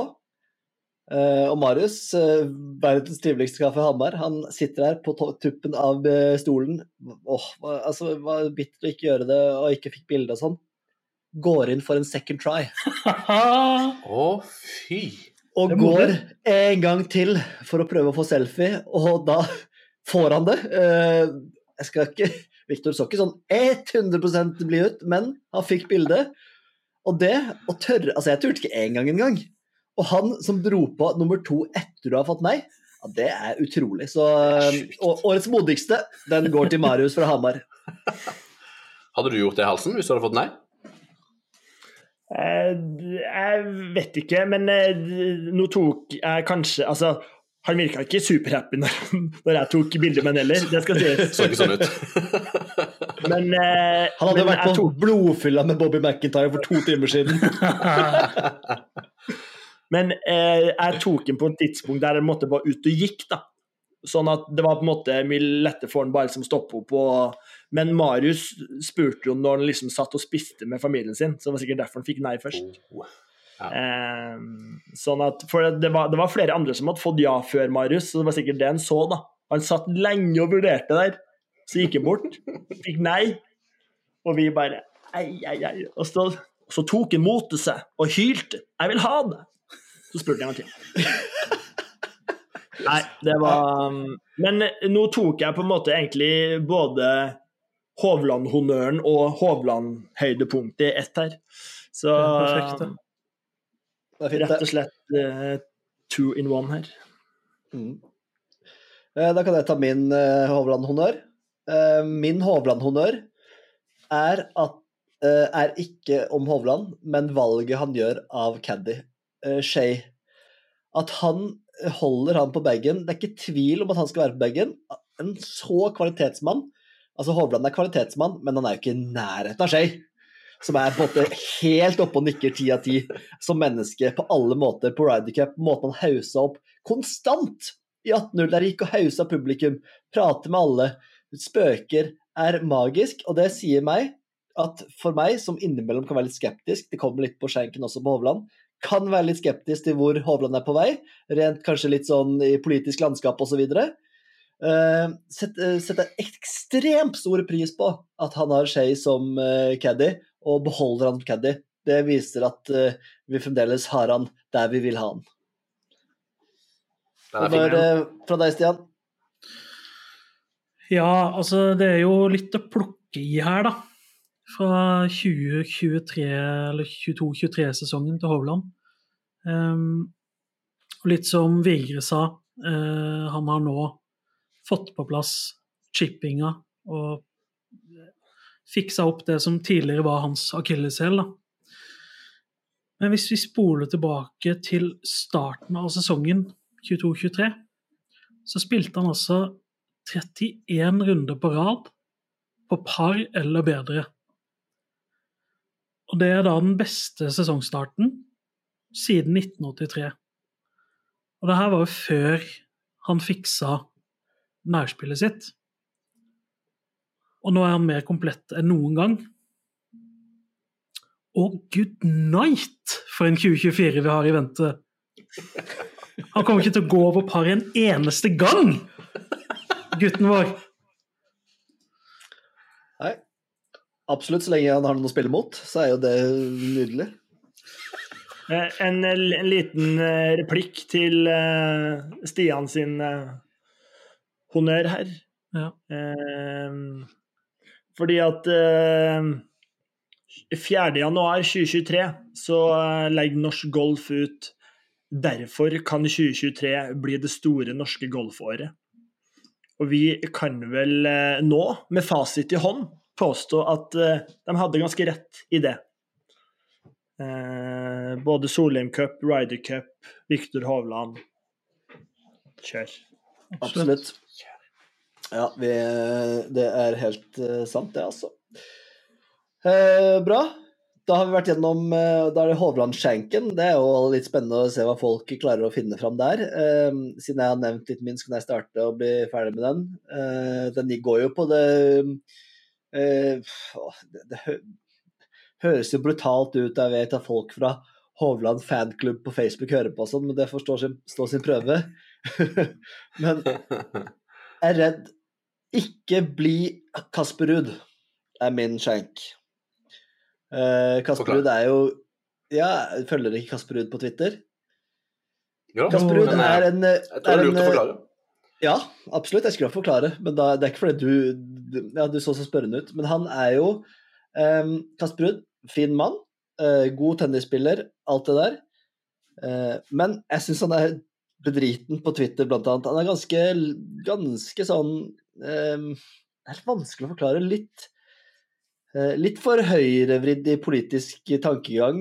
Eh, og Marius, eh, verdens triveligste kaffe Hamar, han sitter her på tuppen av eh, stolen. Åh, altså, var bittert å ikke gjøre det og ikke fikk bilde og sånn. Går inn for en second try. Å, fy! Og Det går en gang til for å prøve å få selfie, og da får han det. Eh, jeg skal ikke Victor så ikke sånn 100% blid ut, men han fikk bilde. Og det å tørre Altså, jeg turte ikke én gang engang. Og han som dro på nummer to etter du har fått nei, ja, det er utrolig. Så eh, årets modigste, den går til Marius fra Hamar. Hadde du gjort det i halsen hvis du hadde fått nei? Eh, Jeg vet ikke, men eh, nå tok jeg kanskje Altså, Han virka ikke superhappy når, når jeg tok bilde med han heller, det skal sies. Så ikke sånn ut. Men, eh, Han hadde men vært på tok- blodfylla med Bobby McIntyre for to timer siden. Men eh, jeg tok den på et tidspunkt der jeg måtte bare ut og gikk, da. Sånn at det var på en måte mye lettere for han bare liksom stoppe opp og Men Marius spurte jo når han liksom satt og spiste med familien sin, så det var sikkert derfor han fikk nei først. Ja. Eh, sånn at, for det var, det var flere andre som hadde fått ja før Marius, så det var sikkert det han så, da. Han satt lenge og vurderte der. Så gikk han bort, fikk nei, og vi bare ei, ei, ei. Og så, og så tok han mot til seg og hylte 'Jeg vil ha det'. Så spurte jeg en gang til. Nei, det var Men nå tok jeg på en måte egentlig både Hovland-honnøren og Hovland-høydepunktet i ett her. Så Det det. Det er fint, rett og slett uh, two in one her. Mm. Eh, Da kan jeg ta min uh, Hovland-honnør. Uh, Min Hovland-honnør er, eh, er ikke om Hovland, men valget han gjør av caddy, eh, Shay. At han holder han på bagen. Det er ikke tvil om at han skal være på bagen. En så kvalitetsmann. Altså Hovland er kvalitetsmann, men han er jo ikke i nærheten av Shay. Som er på helt oppe og nikker ti av ti som menneske på alle måter på Ryder Cup. Måten han hausa opp konstant i 18-0 der gikk og hausa publikum, prater med alle, spøker, er magisk. Og det sier meg at for meg, som innimellom kan være litt skeptisk, det kommer litt på skjenken også på Hovland, kan være litt skeptisk til hvor Hovland er på vei, rent kanskje litt sånn i politisk landskap osv. Uh, setter setter ekstremt stor pris på at han har Shay som uh, caddy, og beholder han som caddy. Det viser at uh, vi fremdeles har han der vi vil ha han. Og når, eh, fra deg, Stian? Ja, altså det er jo litt å plukke i her, da. Fra 2023 eller 22-23-sesongen til Hovland. Um, litt som Vigre sa, uh, han har nå fått på plass chippinga og fiksa opp det som tidligere var hans akilleshæl. Men hvis vi spoler tilbake til starten av sesongen 22-23, så spilte han altså 31 runder på rad på par eller bedre. Og det er da den beste sesongstarten siden 1983. Og det her var jo før han fiksa nærspillet sitt. Og nå er han mer komplett enn noen gang. Og good night for en 2024 vi har i vente! Han kommer ikke til å gå over par en eneste gang! Gutten vår. Nei. Absolutt, så lenge han har noen å spille mot, så er jo det nydelig. Eh, En, en liten eh, replikk til eh, Stian sin eh, honnør her. Ja. Eh, fordi at eh, 4. januar 2023 så eh, legger norsk golf ut Derfor kan 2023 bli det store norske golfåret. Og vi kan vel eh, nå, med fasit i hånd, påstå at eh, de hadde ganske rett i det. Eh, både Solheim Cup, Ryder Cup, Viktor Hovland. Kjør. Absolutt. Ja, vi, det er helt eh, sant, det, altså. Eh, bra. Da har vi vært gjennom Da er det Hovland-skjenken. Det er jo litt spennende å se hva folk klarer å finne fram der. Siden jeg har nevnt litt min, så kan jeg starte og bli ferdig med den. Den går jo på det det, det hø høres jo brutalt ut. Jeg vet at folk fra Hovland fanklubb på Facebook hører på og sånn, men det får stå sin, stå sin prøve. men jeg er redd ikke bli Kasper Ruud, er min skjenk. Uh, Kasper. Ruud er jo Ja, følger ikke Kasper Ruud på Twitter. Jo, Kasper Ruud eh, er en Jeg tror er en. Ja, absolutt. Jeg skulle forklare, men da, det er ikke fordi du Ja, du så så spørrende ut. Men han er jo um, Kasper Ruud, fin mann. Uh, god tennisspiller, alt det der. Uh, men jeg syns han er bedriten på Twitter, blant annet. Han er ganske, ganske sånn um, Det er litt vanskelig å forklare. Litt eh, litt for høyrevridd i politisk tankegang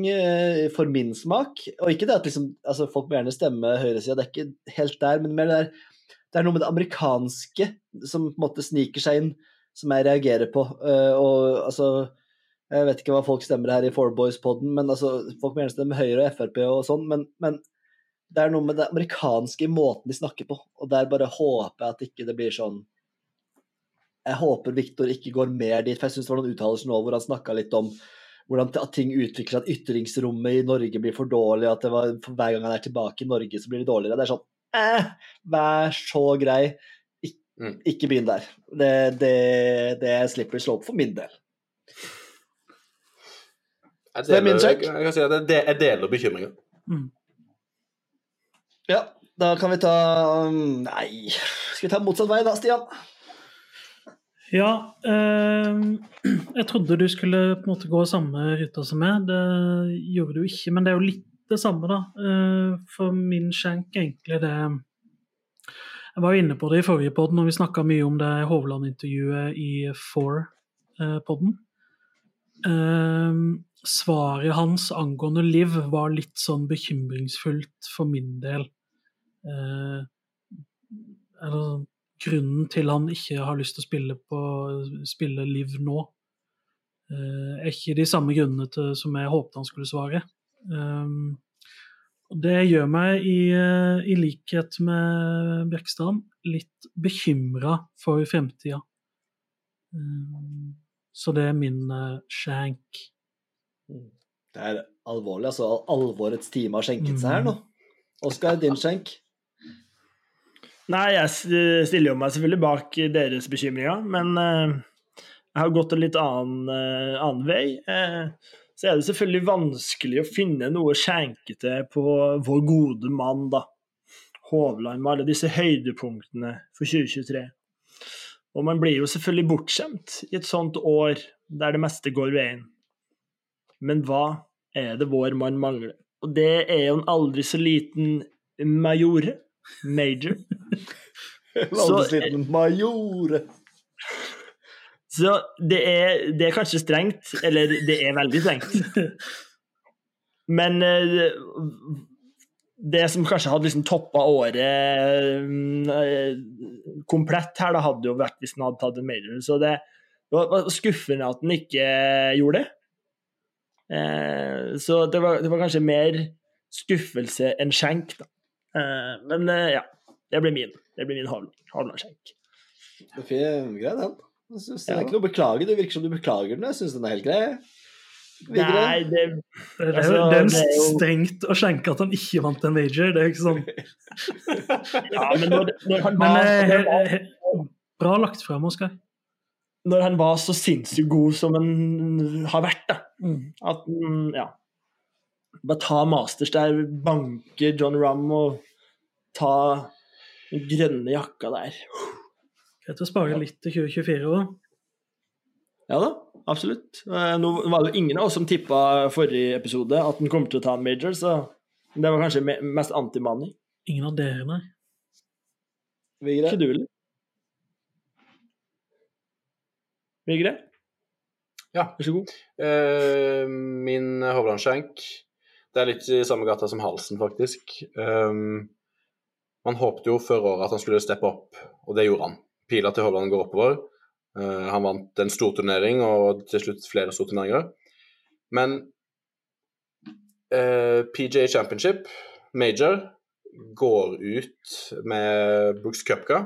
for min smak. Og ikke det at liksom, altså folk må gjerne stemme høyresida, det er ikke helt der, men mer det der det er noe med det amerikanske som på en måte sniker seg inn, som jeg reagerer på. Eh, og altså Jeg vet ikke hva folk stemmer her i Four Boys-poden, men altså, folk gjerne stemme Høyre og Frp og sånn, men, men det er noe med det amerikanske i måten de snakker på, og der bare håper jeg at ikke det blir sånn Jeg håper Viktor ikke går mer dit, for jeg syns det var noen uttalelser nå hvor han snakka litt om hvordan ting utvikler seg, at ytringsrommet i Norge blir for dårlig, at var, hver gang han er tilbake i Norge, så blir det dårligere. Det er sånn eh, Vær så grei, Ik Mm. ikke begynn der. Det, det, det er slippery slope for min del. Jeg det er min deler, check. jeg, kan si at jeg, deler bekymringa. Mm. bekymringen. Ja, da kan vi ta um, Nei, skal vi ta motsatt vei da, Stian? Ja, eh, jeg trodde du skulle på en måte gå samme ruta som meg. Det gjorde du ikke, men det er jo litt det samme, da. Eh, for min skjenk egentlig det Jeg var jo inne på det i forrige pod når vi snakka mye om det Hovland-intervjuet i Four-poden. Eh, svaret hans angående Liv var litt sånn bekymringsfullt for min del. Eh, eller grunnen til han ikke har lyst til å spille, på, spille Liv nå, eh, er ikke de samme grunnene til, som jeg håpet han skulle svare. Um, det gjør meg, i, eh, i likhet med Bjerkstrand, litt bekymra for fremtida. Um, så det er min uh, skjenk. Det er alvorlig, altså. Alvorets time har skjenket seg her nå. Oskar, din skjenk? Nei, jeg stiller jo meg selvfølgelig bak deres bekymringer, men uh, jeg har gått en litt annen, uh, annen vei. Eh, så er det selvfølgelig vanskelig å finne noe skjenkete på vår gode mann, da. Hovland, med alle disse høydepunktene for 2023. Og man blir jo selvfølgelig bortskjemt i et sånt år der det meste går veien. Men hva er det vår mann mangler? Og det er jo en aldri så liten majore. Major. en aldri så liten majore. Så det er, det er kanskje strengt, eller det er veldig strengt. Men eh, det som kanskje hadde liksom toppa året eh, komplett her, da hadde jo vært hvis han hadde tatt en major. Så det var skuffende at han ikke gjorde det. Eh, Så det var, det var kanskje mer skuffelse enn skjenk, da. Eh, Men ja, det blir min. Det blir min er fin, grei, den. Jeg synes Det er Ja. ikke noe å beklage. Det virker som du beklager den. Jeg syns den er helt grei. Videre. Nei, det Det er, Altså, det er det er jo- stengt å skjenke at han ikke vant en major. Det er ikke sånn. Ja, men når, når, han Men var, eh, når, he- he- bra lagt frem, Oskar. når han var så sinnssykt god som han har vært, da. At mm, ja. Bare ta Masters der, banke John Rum og ta den grønne jakka der. Greit å spare litt til 2024 òg. Ja da, absolutt. Eh, Nå var det jo ingen av oss som tippa forrige episode at han kommer til å ta en major, så det var kanskje mest antimani. Ingen av dere, nei. Vigre. Ikke du, eller? Vigre, Ja. vær så god. Uh, min Hovland-skjenk Det er litt i samme gata som halsen, faktisk. Um, man håpte jo før året at han skulle steppe opp, og det gjorde han. Pila til Hovland går oppover. Uh, han vant en storturnering og til slutt flere storturneringer. Men uh, PJ Championship, major, går ut med Brooks Cupka.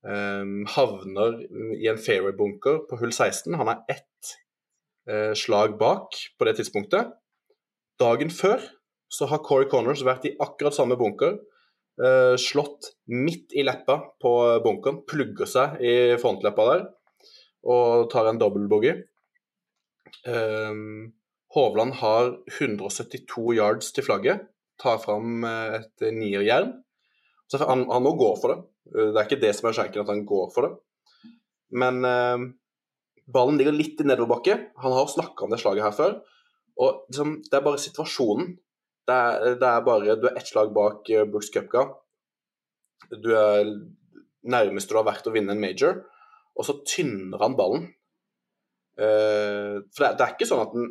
Um, havner i en fairway-bunker på hull 16. Han er ett uh, slag bak på det tidspunktet. Dagen før så har Corey Connors vært i akkurat samme bunker. Eh, slått midt i leppa på bunkeren, plugger seg i frontleppa der og tar en dobbel boogie. Um, Hovland har 172 yards til flagget. Tar fram eh, et nierjern. Han, han må gå for det. Eh, Det er ikke det som er skjenken, at han går for det. Men eh, ballen ligger litt i nedoverbakke. Han har snakka om det slaget her før. Og liksom, det er bare situasjonen. Det er, det er bare Du er ett slag bak eh, Brooks Cupga. Du er nærmest du har vært å vinne en major, og så tynner han ballen. Uh, for det, det er ikke sånn at den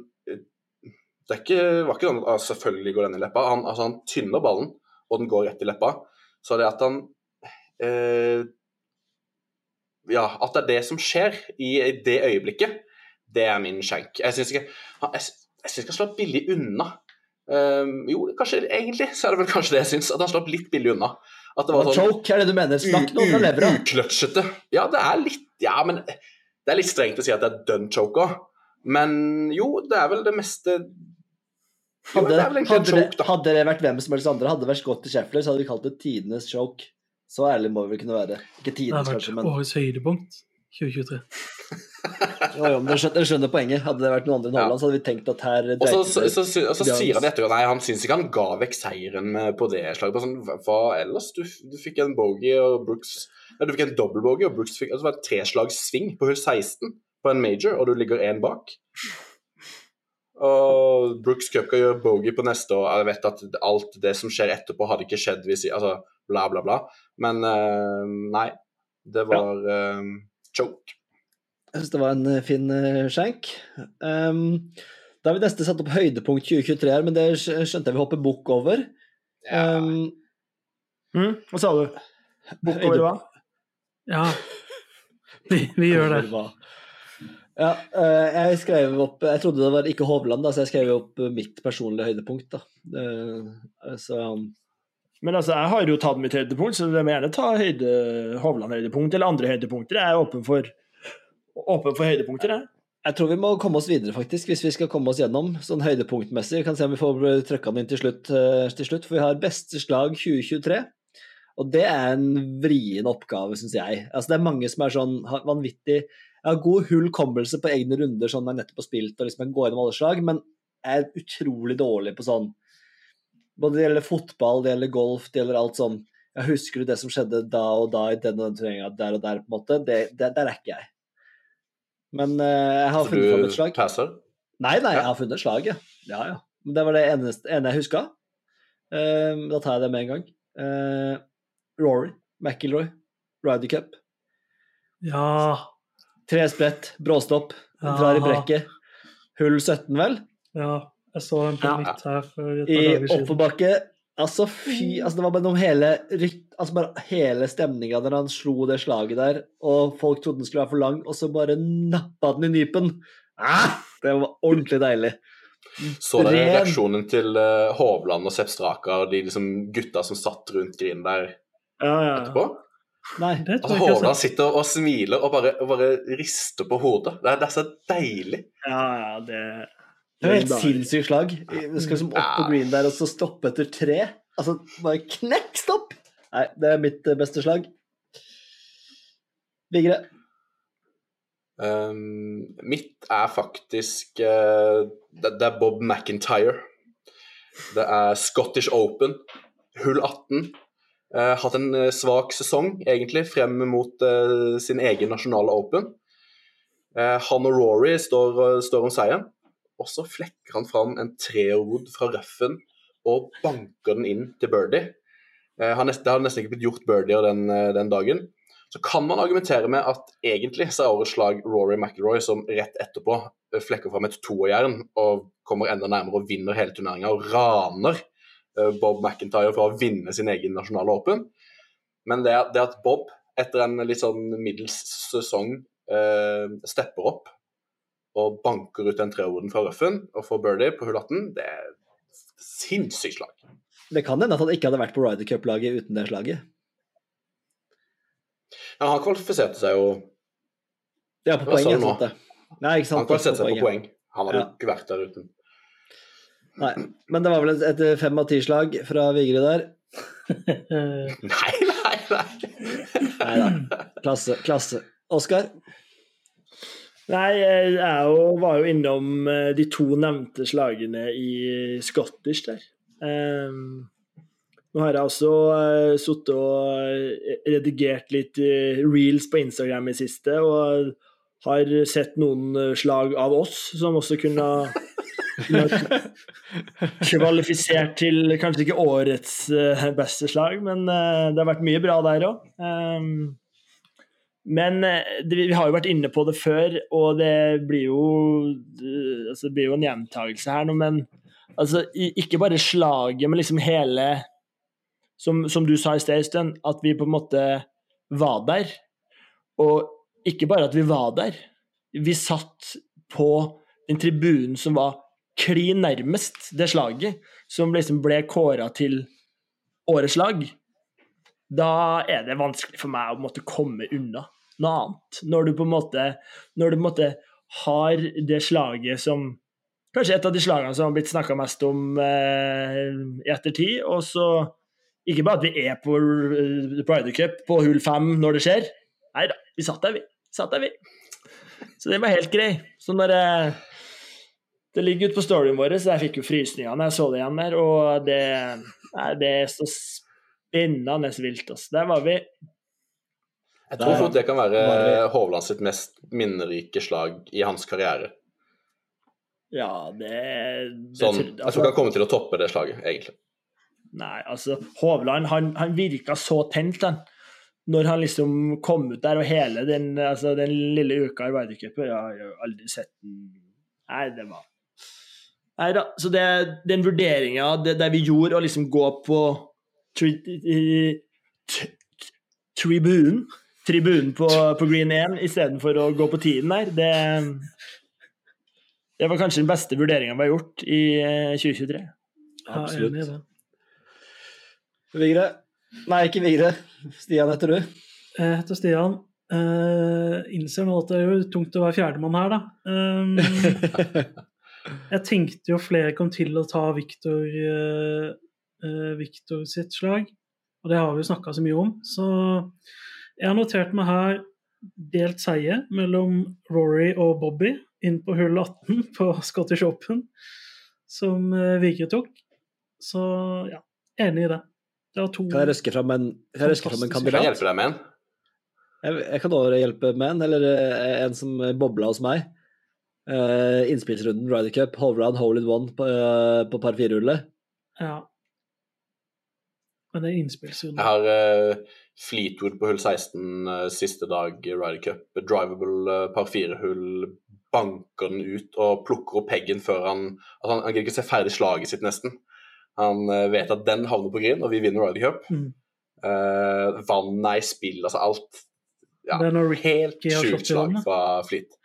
Det ikke, var ikke sånn at ah, selvfølgelig går den i leppa. Han, altså, han tynner ballen, og den går rett i leppa. Så det at han uh, Ja, at det er det som skjer i det øyeblikket, det er min skjenk. Jeg syns ikke jeg, jeg synes ikke han slår billig unna. Eh, jo, kanskje egentlig så er det vel kanskje det jeg syns, at han slapp litt billig unna. At det var sånn Choke er det du mener. Snakk noe fra levra. Ukløtsjete. Ja, det er litt Ja, men det er litt strengt å si at det er done choke òg. Men jo, det er vel det meste Jo, Hadde, det er vel en hadde, choke, da. hadde det vært hvem som helst andre, hadde det vært Scott til Scheffler, så hadde vi kalt det tidenes choke. Så ærlig må vi vel kunne være. Ikke Det tidenes, har kanskje, vært men årets høydepunkt 2023. jo, jo, men jeg skjønner, skjønner poenget. Hadde det vært noen andre enn Ja. Haaland, så hadde vi tenkt at her Og så, så, så, så, så sier han etterpå Nei, han syns ikke han ga vekk seieren på det slaget. På Sånn, hva- ellers? Du, du fikk en bogey, og Brooks Nei, du fikk en dobbeltbogey, og Brooks fikk altså, det var en treslagssving på hull 16 på en major, og du ligger én bak. Og Brooks Cupka gjør bogey på neste, og jeg vet at alt det som skjer etterpå, hadde ikke skjedd hvis Altså bla, bla, bla. Men uh, nei. Det var uh, choke. Jeg syns det var en eh, fin eh, skjenk. Um, da har vi nesten satt opp høydepunkt 2023 her, men det skjønte jeg vi hopper bukk over. Um, Mm, hva sa du? Bukk over hva? Ja, vi, vi gjør det. Ja, eh, jeg skrev opp Jeg trodde det var ikke Hovland, da, så jeg skrev opp mitt personlige høydepunkt. da. Eh, så Men altså, jeg har jo tatt mitt høydepunkt, så du må gjerne ta høyde, Hovland-høydepunkt eller andre høydepunkter. Jeg er åpen for, åpen for høydepunkter, jeg. jeg tror vi må komme oss videre, faktisk, hvis vi skal komme oss gjennom sånn høydepunktmessig. Vi kan se om vi får trykka den inn til slutt, eh, til slutt, for vi har beste slag 2023. Og det er en vrien oppgave, syns jeg. Altså, det er mange som er sånn vanvittig Jeg har god hullkommelse på egne runder sånn jeg nettopp har spilt og liksom jeg går gjennom alle slag, men jeg er utrolig dårlig på sånn Både det gjelder fotball, det gjelder golf, det gjelder alt sånn Jeg husker det som skjedde da og da i den og den turneringa, der og der, på en måte. Det, det, der er ikke jeg. Men uh, jeg har Så funnet fram et du slag. passer? Nei, nei, Ja. jeg har funnet slaget. Ja, ja. Men det var det eneste, ene jeg huska. da tar jeg det med en gang. Uh, Rory, McIlroy, Ryder Cup. Ja, Tre sprett, bråstopp, drar i brekket. Hull 17, vel? ja. Jeg så den på Ja. nytt her for et par I dager siden. oppoverbakke. Altså, fy altså Det var bare noe hele altså bare hele stemninga der han slo det slaget der, og folk trodde den skulle være for lang, og så bare nappa den i nypen. Ah, det var ordentlig deilig. Så dere reaksjonen til eh, Hovland og Sepp Straka og de liksom gutta som satt rundt grinen der Ja, ja. etterpå? Nei. Det tror ikke jeg Hovland sitter og smiler og bare, og bare rister på hodet. Det er, det er så deilig. ja, ja det, Det var helt er deilig. sinnssykt slag. Vi skal liksom opp på green der og så stoppe etter tre. Altså, bare knekk stopp! Nei, det er mitt eh, beste slag. Vigre. Um, mitt er faktisk uh, det, det er Bob McIntyre. Det er Scottish Open, hull 18. Uh, hatt en eh, svak sesong, egentlig, frem mot uh, sin egen nasjonale Open. Eh, han og Rory står, eh, står om seieren, og så flekker han fram en treerwood fra røffen og banker den inn til birdie. Eh, det har nesten ikke blitt gjort birdier den, eh, den dagen. Så kan man argumentere med at egentlig så er årets slag Rory McIlroy som rett etterpå eh, flekker fram et toerjern og kommer enda nærmere og vinner hele turneringa og raner eh, Bob McIntyre fra å vinne sin egen nasjonale åpen. Men det, det at Bob etter en litt sånn middels sesong eh, stepper opp og banker ut den treorden fra røffen og får birdie på hull 18, det er sinnssykt slag. Det kan hende at han ikke hadde vært på Ryder Cup-laget uten det slaget. Ja, han kvalifiserte seg jo Ja, på poeng. nå? Sant det. Nei, ikke sant. Han kvalifiserte seg på poeng. Han hadde jo Ja. ikke vært der uten. Nei, men det var vel et, et fem av ti-slag fra Vigre der. Nei, nei, nei. Nei da. Klasse. klasse. Oskar? Nei, jeg jo, var jo innom eh, de to nevnte slagene i Scottish der. Um, nå har jeg også uh, sittet og eh, redigert litt eh, reels på Instagram i siste, og har sett noen eh, slag av oss som også kunne kvalifisert til kanskje ikke årets eh, beste slag, men eh, det har vært mye bra der òg. Men eh, det, vi har jo vært inne på det før, og det blir jo, det, altså, det blir jo en gjentagelse her nå, men altså, ikke bare slaget, men liksom hele Som, som du sa i sted, Øystein, at vi på en måte var der. Og ikke bare at vi var der, vi satt på den tribunen som var klin nærmest det slaget, som liksom ble kåra til årets lag. Da er det vanskelig for meg å måtte komme unna noe annet. Når du på en måte, når du på en måte har det slaget som Kanskje et av de slagene som har blitt snakka mest om eh, i ettertid. Og så ikke bare at vi er på uh, Ryder Cup på hull fem når det skjer. Nei da, vi satt der, vi. Satt der, vi. Så det var helt grei. Så når jeg Det ligger ute på storyen vår, så jeg fikk jo frysninger når jeg så det igjen der, og det, nei, det er så spennende vilt, altså. Der var vi. Jeg tror fort det kan være Hovland sitt mest minnerike slag i hans karriere. Ja, det, det Sånn, jeg altså- tror ikke han kommer til å toppe det slaget, egentlig. Nei, altså Hovland han, han virka så tent han. Når han liksom kom ut der, og hele den, altså, den lille uka i Ryder Jeg har jo aldri sett den Nei, det var Nei da. Så det, den vurderinga der vi gjorde, å liksom gå på tri, tribunen Tribunen på, på Green 1 istedenfor å gå på tiden der, det Det var kanskje den beste vurderinga vi har gjort i eh, 2023. Absolutt. Ja. Vigre? Nei, ikke Vigre. Stian heter du. Jeg heter Stian. Uh, innser nå at det er jo tungt å være fjerdemann her, da. Um, jeg tenkte jo flere kom til å ta Victor, eh, eh, Victor sitt slag, og det har vi jo snakka så mye om. Så jeg har notert meg her delt seier mellom Rory og Bobby inn på hull 18 på Scottish Open, som uh, Vigre tok. Så ja, enig i det. Det var to Kan jeg røske fram en, kan jeg fram en kandidat? Kan jeg hjelpe deg med en? Jeg, jeg kan også hjelpe med en, eller eh, en som bobla hos meg. Uh, innspillsrunden Ryder Cup, Hovland, Hole in One på, uh, på par fire-hullet. Ja. Men det er innspillsrunde. Jeg har uh, Fleetwood på hull 16 uh, siste dag i Ryder Cup. Drivable uh, par fire-hull. Banker den ut og plukker opp peggen før han altså Han, han gidder ikke se ferdig slaget sitt, nesten. Han eh, vet at den havner på green, og vi vinner Ryder Cup. Mm. Eh, vannet er i spill, altså alt. Ja, Det er når Ricky helt sjukt slag fra Fleet.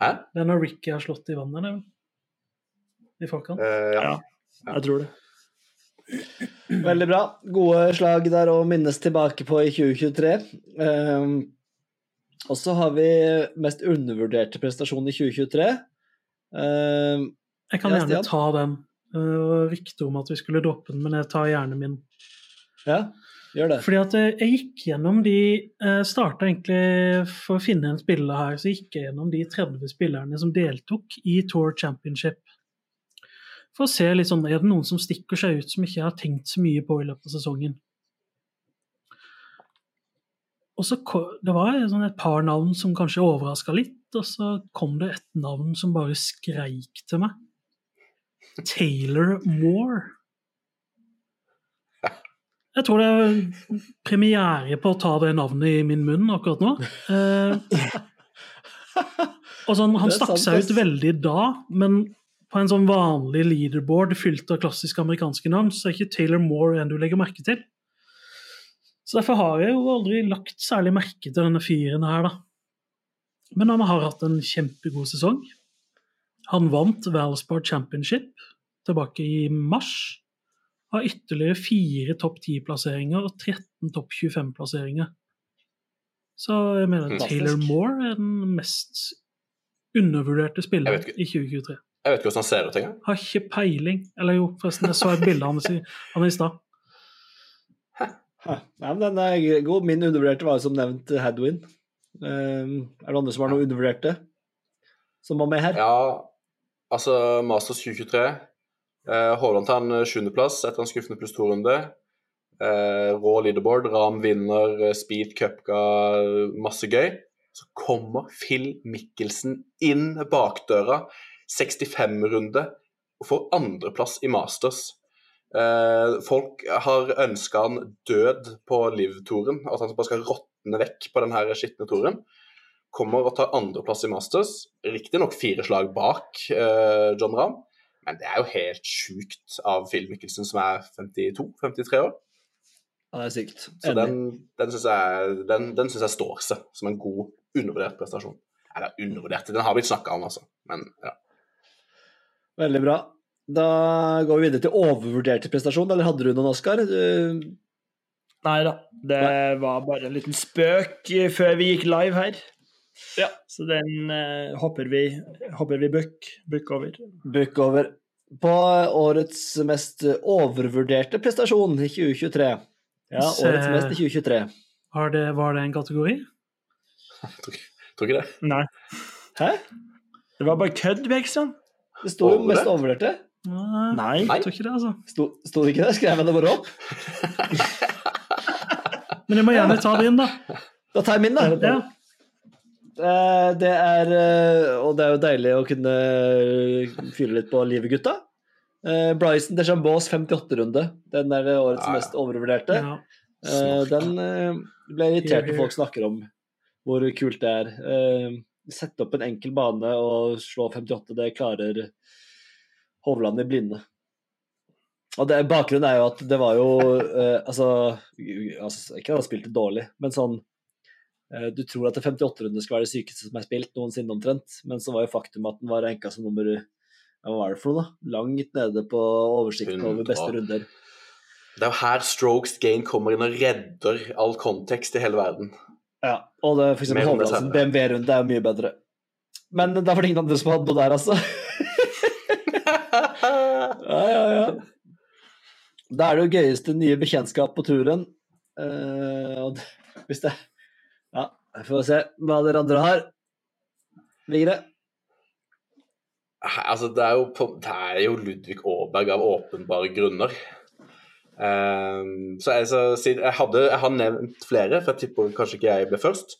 Hæ? Det er når Ricky har slått i vannet, det, vel? I forkant. Eh, ja. Ja. Jeg tror det. Veldig bra. Gode slag der å minnes tilbake på i 2023. Um, og så har vi mest undervurderte prestasjon i 2023. Um, Jeg kan ja, gjerne ta den. Det var rykte om at vi skulle droppe den, men jeg tar gjerne min. ja, gjør det. Fordi at eh, jeg gikk gjennom de Jeg starta egentlig for å finne en spiller her, så gikk jeg gjennom de 30 spillerne som deltok i Tour Championship. For å se litt sånn, er det noen som stikker seg ut som ikke har tenkt så mye på i løpet av sesongen. Og så Det var sånn et par navn som kanskje overraska litt, og så kom det et navn som bare skreik til meg. Taylor Moore. Jeg tror det er premiere på å ta det navnet i min munn akkurat nå. Eh, og sånn, han stakk seg ut veldig da, men på en sånn vanlig leaderboard fylt av klassiske amerikanske navn, så er ikke Taylor Moore en du legger merke til. Så derfor har jeg jo aldri lagt særlig merke til denne fyren her, da. Men han har hatt en kjempegod sesong. Han vant Valspar Championship tilbake i mars. Har ytterligere fire topp 10-plasseringer og 13 topp 25-plasseringer. Så jeg mener Taylor Moore er den mest undervurderte spilleren i 2023. Jeg vet ikke hvordan han ser ut engang. Har ikke peiling. Eller jo, forresten, jeg så et bilde av ham i- stad. Ja, men den er god. Min undervurderte var jo som nevnt Hadwin. Um, er det andre som har noe undervurderte? Som var med her? Ja, altså Masters 2023. Eh, Hovland tar en sjuendeplass etter en skuffende pluss to-runde. Eh, rå leaderboard. Ram vinner, eh, Speed Cupga, masse gøy. Så kommer Phil Mikkelsen inn bakdøra, 65-runde, og får andreplass i Masters. Eh, folk har ønska han død på Liv-toren, at han bare skal råtne vekk på den her skitne toren. Kommer og tar andreplass i Masters. Riktignok fire slag bak eh, John Rahm, men det er jo helt sjukt av Phil Mikkelsen, som er 52-53 år. Ja, det er sykt. Så den, den syns jeg, den, den synes jeg står seg som en god, undervurdert prestasjon. Eller undervurdert, den har blitt snakka om, altså. Men ja. Veldig bra. Da går vi videre til overvurderte prestasjon, eller hadde du noen, Oskar? Du- Nei da, det var bare en liten spøk eh, før vi gikk live her. Ja, Så den eh, hopper vi, hopper vi bukk, bukk over. Book over. På årets mest overvurderte prestasjon i 2023. Ja, Se. årets mest i 2023. Har det, var det en kategori? Tror, ikke det. Nei, Hæ? det var bare kødd, Bekstrand. Det sto jo mest overvurderte. Nei, jeg tror ikke det, altså. Sto, sto det ikke det? Skrev jeg det bare opp? Men jeg må gjerne ta det inn, da. Da tar jeg min, da. Ja. Eh, Det er eh, Og det er jo deilig å kunne fyre litt på livet, gutta. Eh, Bryson DeChambeaus 58-runde. Den er årets Ja, ja. mest overvurderte. Ja. Eh, Den eh, ble irritert når folk snakker om hvor kult det er. Sette opp en enkel bane og slå 58, det klarer Hovland i blinde. Og det, Bakgrunnen er jo at det var jo eh, altså, altså Ikke at han spilte dårlig, men sånn eh, Du tror at det 58-runde skal være det sykeste som er spilt noensinne, omtrent. Men så var jo faktum at den var ranka som nummer Hva var det for noe, da? Langt nede på oversikten over beste runder. Det er jo her strokes gain kommer inn og redder all kontekst i hele verden. Ja, og det, for eksempel det sin senere. BMW-runde er mye bedre. Men da var det ingen andre som hadde noe der, altså. ja, ja, ja. Da er det jo gøyeste nye bekjentskap på turen. Uh, og hvis det Ja, vi får se hva dere andre har. Vigre? Altså, det er jo, på, det er jo Ludvig Aaberg av åpenbare grunner. Ehm, så jeg, så, jeg, hadde, jeg har nevnt flere, for jeg tipper kanskje ikke jeg ble først.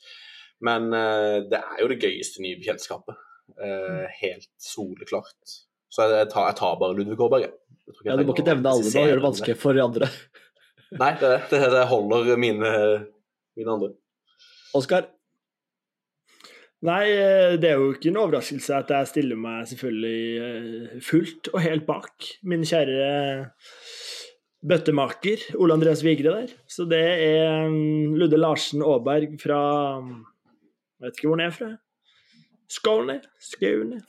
Men uh, det er jo det gøyeste nye bekjentskapet. Uh, helt soleklart. Så jeg, jeg, tar, jeg tar bare Ludvig tror Ja, du må ikke nevne alle da gjør det vanskelig for de andre. Nei, det, det, det holder mine, mine andre. Oskar? Nei, eh, det er jo ikke en overraskelse at jeg stiller meg selvfølgelig fullt og helt bak min kjære bøttemaker Ole Andreas Vigre der. Så det er mm, Ludde Larsen Aaberg fra Jeg vet ikke hvor han er fra. Skåne? Skaune?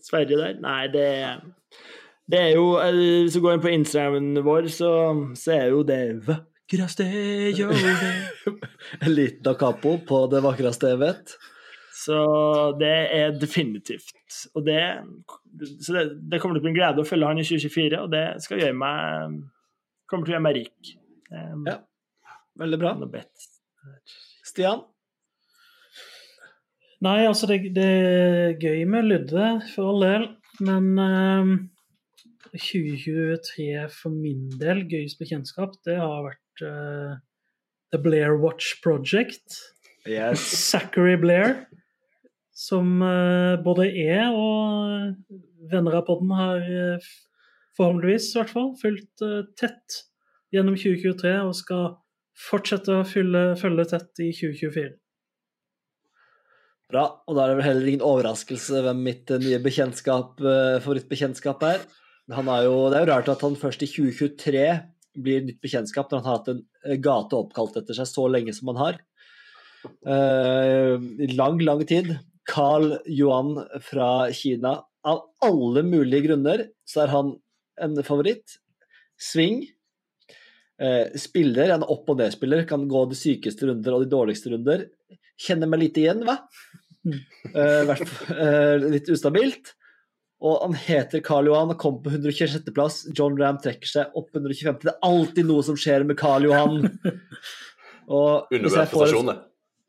Sverige der? Nei, det det er jo eh, Hvis du går inn på Instagramen vår, så, så er jo det vakreste jeg vet. En liten da på det vakreste jeg vet. Så det er definitivt. Og det, så det, det kommer til å bli en glede å følge han i 2024, og det skal gjøre meg kommer til å gjøre meg rik. Um, Ja. Veldig bra. er. Stian? Nei, altså, det, det er gøy med Lydde, for all del. Men um, 2023 for min del, gøyest bekjentskap, det har vært uh, The Blair Watch Project. Yes. Zachary Blair, som uh, både jeg og venner av podden har eh, forhåpentligvis i hvert fall fulgt eh, tett gjennom 2023 og skal fortsette å fylle, følge tett i 2024. Bra. Og da er det vel heller ingen overraskelse hvem mitt eh, nye bekjentskap, eh, favorittbekjentskap er. Er jo, det er jo rart at han først i 2023 blir nytt bekjentskap når han har hatt en gate oppkalt etter seg så lenge som han har. I lang, lang tid. Carl Yuan fra Kina. Av alle mulige grunner så er han en favoritt. Sving. Eh, spiller, en opp- og nedspiller, kan gå de sykeste runder og de dårligste runder. Kjenner meg lite igjen, hva? Eh, hvert eh, litt ustabilt. Og han heter Karl Johan og kom på 126.-plass. John Ram trekker seg opp 125. Det er alltid noe som skjer med Karl Johan. Og hvis jeg, får, en,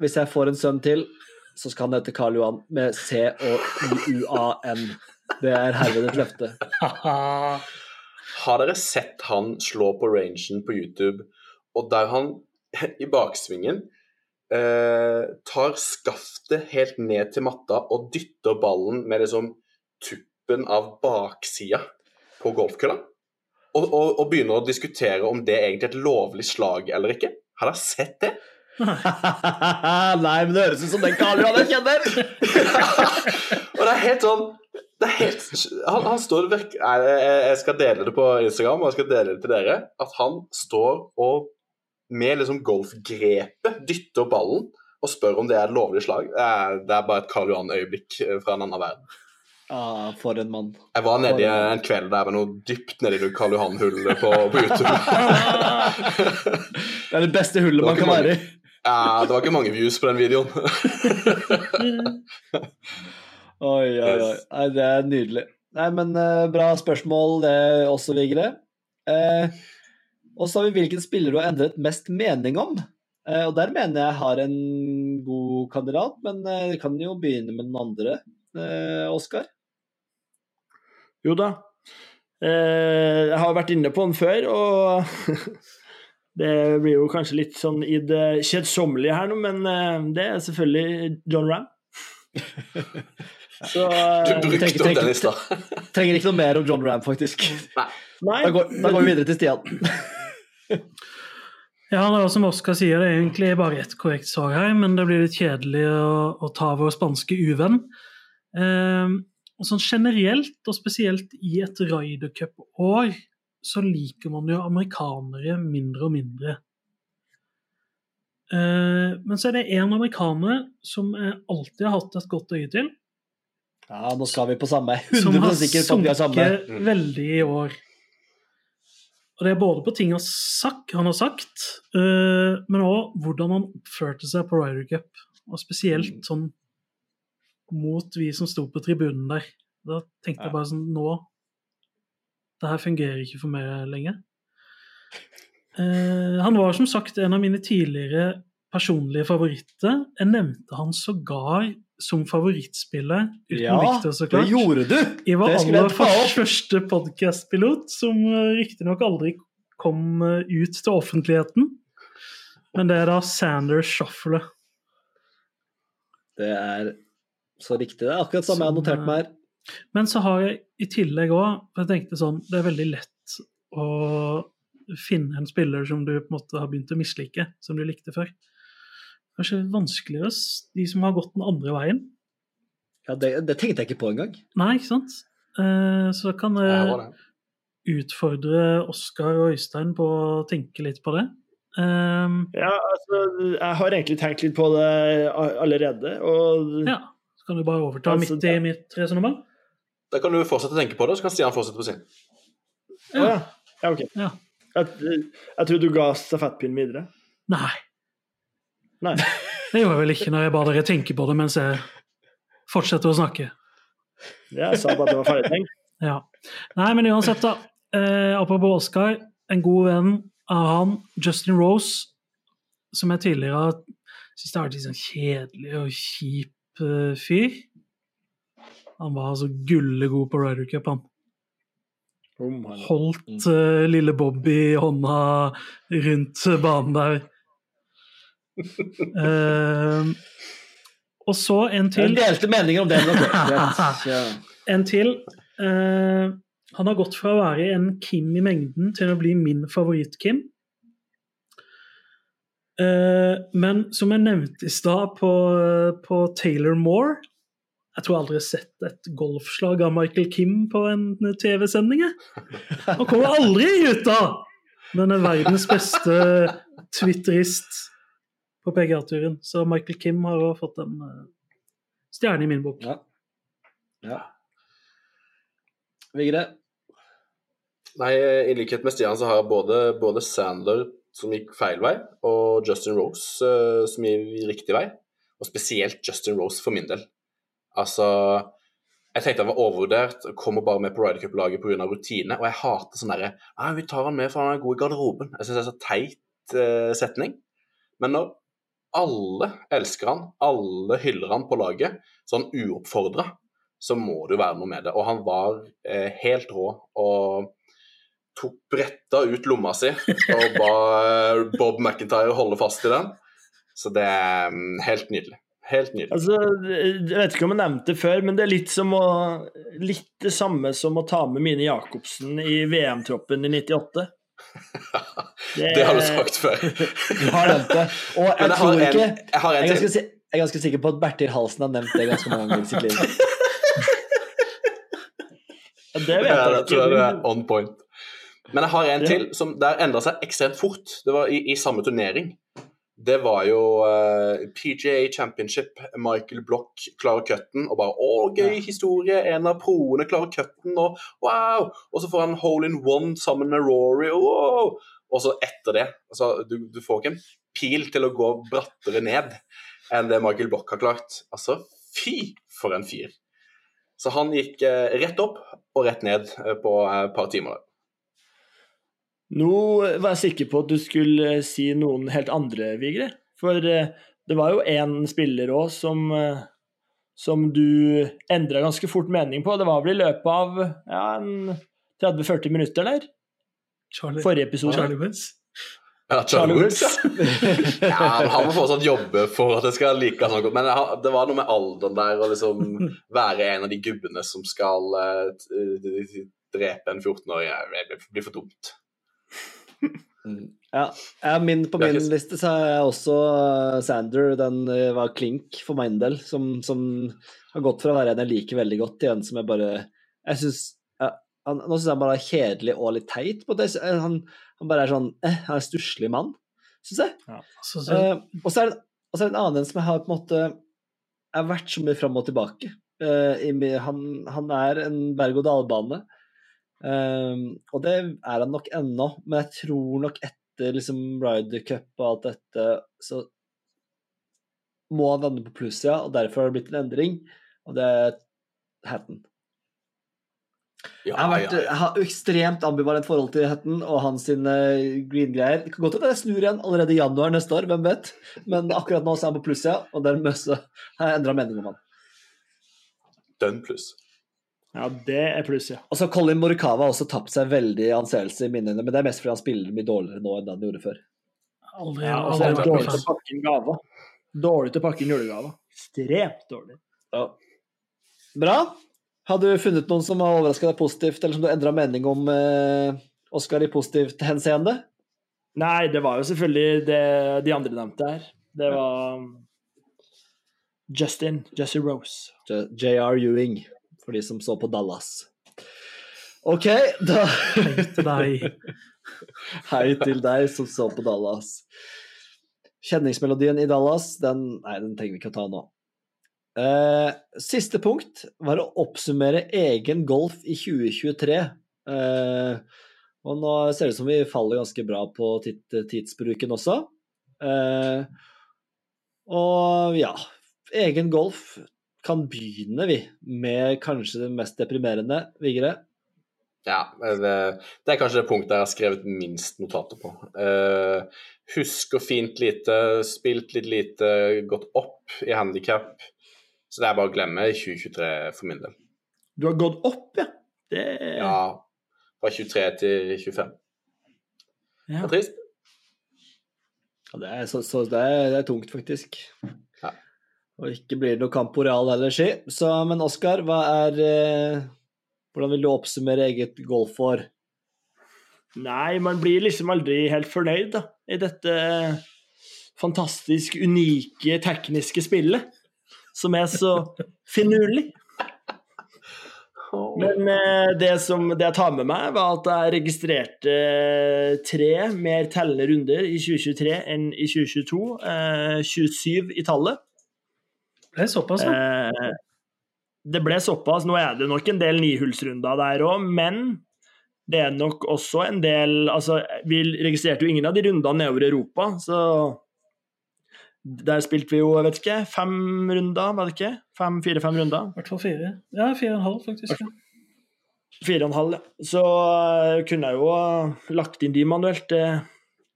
hvis jeg får en sønn til, så skal han hete Karl Johan med C og IUAN. Det er herved et løfte. Har dere sett han slå på rangen på YouTube, og der han i baksvingen eh, tar skaftet helt ned til matta og dytter ballen med liksom tuppen av baksida på golfkølla? Og, og, og begynner å diskutere om det er egentlig er et lovlig slag eller ikke? Har dere sett det? Nei, men det høres ut som den Karl Johan jeg kjenner! Og det er helt sånn det er helt, han, han står virk, nei, jeg, jeg skal dele det på Instagram, og jeg skal dele det til dere. At han står og med liksom golfgrepet dytter ballen og spør om det er et lovlig slag. Det er, det er bare et Karl Johan-øyeblikk eh, fra en annen verden. Ah, for en mann. Jeg var nedi en kveld der med noe dypt nedi noe Karl Johan-hull på, på YouTube. Det er det beste hullet Det man kan mange, være i. Ja, det var ikke mange views på den videoen. Oi, oi, oi. Nei, det er nydelig. Nei, men uh, bra spørsmål det også, Vigre. Uh, og så har vi hvilken spiller du har endret mest mening om. Uh, og der mener jeg har en god kandidat, men eh, vi kan jo begynne med den andre. Eh, Oskar? Jo da. Eh, jeg har vært inne på den før, og det blir jo kanskje litt sånn i det kjedsommelige her nå, men eh, det er selvfølgelig John Ram. Så Du brukte brukte trenger, opp den i stad. Trenger ikke noe mer om John Ram, faktisk. Nei, Da går, da går vi videre til Stian. Ja, det er som Oskar sier, det er egentlig bare ett korrekt svar her, men det blir litt kjedelig å, å ta vår spanske uvenn. Eh, og sånn generelt, og spesielt i et Ryder Cup-år, så liker man jo amerikanere mindre og mindre. Eh, men så er det én amerikaner som jeg alltid har hatt et godt øye til, Ja, nå skal vi på samme. som 100 har på at vi har samme. sunket veldig i år. Og det er både på ting han, sagt, han har sagt, eh, men òg hvordan han oppførte seg på Ryder Cup. Og spesielt Mm. sånn mot vi som sto på tribunen der. Da tenkte jeg bare sånn Nå Det her fungerer ikke for meg lenger. Uh, han var som sagt en av mine tidligere personlige favoritter. Jeg nevnte han sågar som favorittspillet, uten Ja, Victor, så det gjorde du! Jeg var Det skulle jeg aller første podkastpilot, som eh, riktignok aldri kom eh, ut til offentligheten. Men det er da Sander Shuffle. Det er så riktig. Det er akkurat samme jeg har notert meg her. Men så har jeg i tillegg òg Jeg tenkte sånn Det er veldig lett å finne en spiller som du på en måte har begynt å mislike, som du likte før. Kanskje vanskeligere de som har gått den andre veien. Ja, det, det tenkte jeg ikke på engang. Nei, ikke sant? Eh, Så kan Jeg jeg utfordre Oskar og Øystein på å tenke litt på det. Um, Ja, altså, jeg har egentlig tenkt litt på det allerede, og ja, så kan du bare overta Altså, midt i mitt resonnement. Da kan du fortsette å tenke på det, så kan Stian fortsette på sin. Å ja. ja, ok. Ja. Jeg, jeg tror du ga stafettpinnen videre. Nei, Nei. det gjorde jeg vel ikke når jeg ba dere tenke på det mens jeg fortsetter å snakke. Jeg sa bare at det var ferdig tenkt. Ja. Nei, men uansett, da. Eh, apropos Oscar, en god venn av han, Justin Rose, som jeg tidligere har syntes har vært litt sånn kjedelig og kjip eh, fyr. Han var altså gullegod på Ryder Cup, han. Om Holdt eh, lille Bobby i hånda rundt banen der. Eh, og så en til. delte meninger om det. Okay. En til. Uh, han har gått fra å være en Kim i mengden til å bli min favoritt-Kim. Uh, men som jeg nevnte i stad på, på Taylor Moore Jeg tror jeg aldri har sett et golfslag av Michael Kim på en TV-sending. Han kommer aldri ut av! Men er verdens beste twitterist på PGA-turen. Så Michael Kim har jo fått en eh, stjerne i min bok. Ja. ja. Vigre? Nei, I likhet med Stian så har jeg både, både Sandler, som gikk feil vei, og Justin Rose, uh, som gikk riktig vei. Og spesielt Justin Rose for min del. Altså Jeg tenkte han var overvurdert, kommer bare med på Ryder Cup-laget pga. rutine. Og jeg hater sånn derre Vi tar han med for han er god i garderoben. Jeg syns det er så teit uh, setning. Men når alle elsker han, alle hyller han på laget, sånn uoppfordra, så må det jo være noe med det. Og han var eh, helt rå og tok bretta ut lomma si og ba eh, Bob McIntyre holde fast i den. Så det er mm, helt nydelig. Helt nydelig. Altså, jeg vet ikke om jeg nevnte det før, men det er litt som å Litt det samme som å ta med Mine Jacobsen i VM-troppen i 98. Det har du sagt før. Du har nevnt det. Og jeg jeg tror en, ikke jeg har jeg er, ganske, jeg er ganske sikker på at Bertil Halsen har nevnt det ganske mange ganger i sitt liv. Det vet Ja, jeg det tror jeg du er on point. Men jeg har en til som der endra seg ekstremt fort. Det var i, i samme turnering. Det var jo uh, PGA Championship. Michael Block klarer cutten og bare 'Å, gøy historie. En av proene klarer cutten, og wow!' Og så får han hole in one sammen med Rory. Wow! Og så etter det altså, du, du får ikke en pil til å gå brattere ned enn det Michael Block har klart. Altså, fy for en fyr. Så han gikk uh, rett opp og rett ned uh, på eh, et par timer. Nå var jeg sikker på at du skulle eh, si noen helt andre, Vigre. For eh, det var jo én spiller òg som, eh, som du endra ganske fort mening på. Det var vel i løpet av ja, 30-40 minutter der. Charlie, Forrige episode. Charlie Woods. Ja, Charlie Woods. ja, han må fortsatt jobbe for at det skal like han godt. Men det var noe med alderen der å liksom være en av de gubbene som skal drepe en 14-åring. Det blir for dumt. Ja, ja min, på er min ikke- liste så jeg også uh, Sander. Den uh, var klink for min del, som, som har gått fra å være en jeg liker veldig godt, til en som jeg bare Jeg syns ja, han, Nå syns jeg han bare er kjedelig og litt teit. På det. Han, han bare er sånn eh, Han er en stusslig mann, syns jeg. Så, så, Eh, og så er, det, og så er det en annen en som jeg har på en måte Jeg har vært så mye fram og tilbake. Eh, i han, han er en berg-og-dal-bane. Eh, og det er han nok ennå, men jeg tror nok etter liksom Ryder Cup og alt dette, så må han lande på plussida, og derfor har det blitt en endring, og det er Hatton. Ja, Jeg har, vært, ja, ja. har ekstremt ambivalent forhold til Hatton og hans sine green-greier. Det kan godt hende jeg snur igjen allerede i januar neste år, hvem vet. Men akkurat nå så er han på plussida, og dermed så har jeg endra mening om han. Dønn pluss. Ja, det er pluss, ja. Og så har Colin Morikawa har også tapt seg veldig i anseelse i mine øyne, men det er mest fordi han spiller mye dårligere nå enn det han gjorde før. aldri, ja altså, aldri dårlig til å pakke inn gaver. Dårlig til å pakke inn julegaver. Ekstremt dårlig. Ja. Bra. Har du funnet noen som har overraska deg positivt, eller som du har endra mening om eh, Oskar i positivt henseende? Nei, det var jo selvfølgelig det de andre nevnte her. Det var um, Justin. Jesse Rose. JR Ewing, for de som så på Dallas. OK, da Hei til deg. Hei til deg som så på Dallas. Kjenningsmelodien i Dallas, den Nei, den trenger vi ikke å ta nå. Uh, siste punkt var å oppsummere egen golf i 2023. Uh, og nå ser det ut som vi faller ganske bra på tidsbruken også. Uh, og ja, egen golf kan begynne, vi, med kanskje det mest deprimerende, Vigre. Ja, det, det er kanskje det punktet jeg har skrevet minst notater på. Uh, husker fint lite, spilt litt lite, gått opp i handikap. Så det er bare å glemme 2023 for min del. Du har gått opp, ja. Det Ja, fra 23 til 25. Det ja. er trist. Ja, det er, så, så det er, det er tungt, faktisk. Og ikke blir det noe kamp på Real heller, si. Så, men Oskar, hva er eh, Hvordan vil du oppsummere eget golfår? Nei, man blir liksom aldri helt fornøyd da, i dette fantastisk unike tekniske spillet, som er så finurlig. Men eh, det, som, det jeg tar med meg, var at jeg registrerte eh, tre mer tellende runder i 2023 enn i 2022. Eh, 27 i tallet. Det er såpass, ja. Eh, det ble såpass. Nå er det nok en del nihullsrunder der òg, men det er nok også en del Altså, vi registrerte jo ingen av de rundene nedover i Europa, så der spilte vi jo, jeg vet ikke, fem runder, var det ikke? Fem, Fire-fem runder? I hvert fall fire. Ja, fire og en halv, faktisk. Fire og en halv, ja. Så eh, kunne jeg jo lagt inn de manuelt. Det,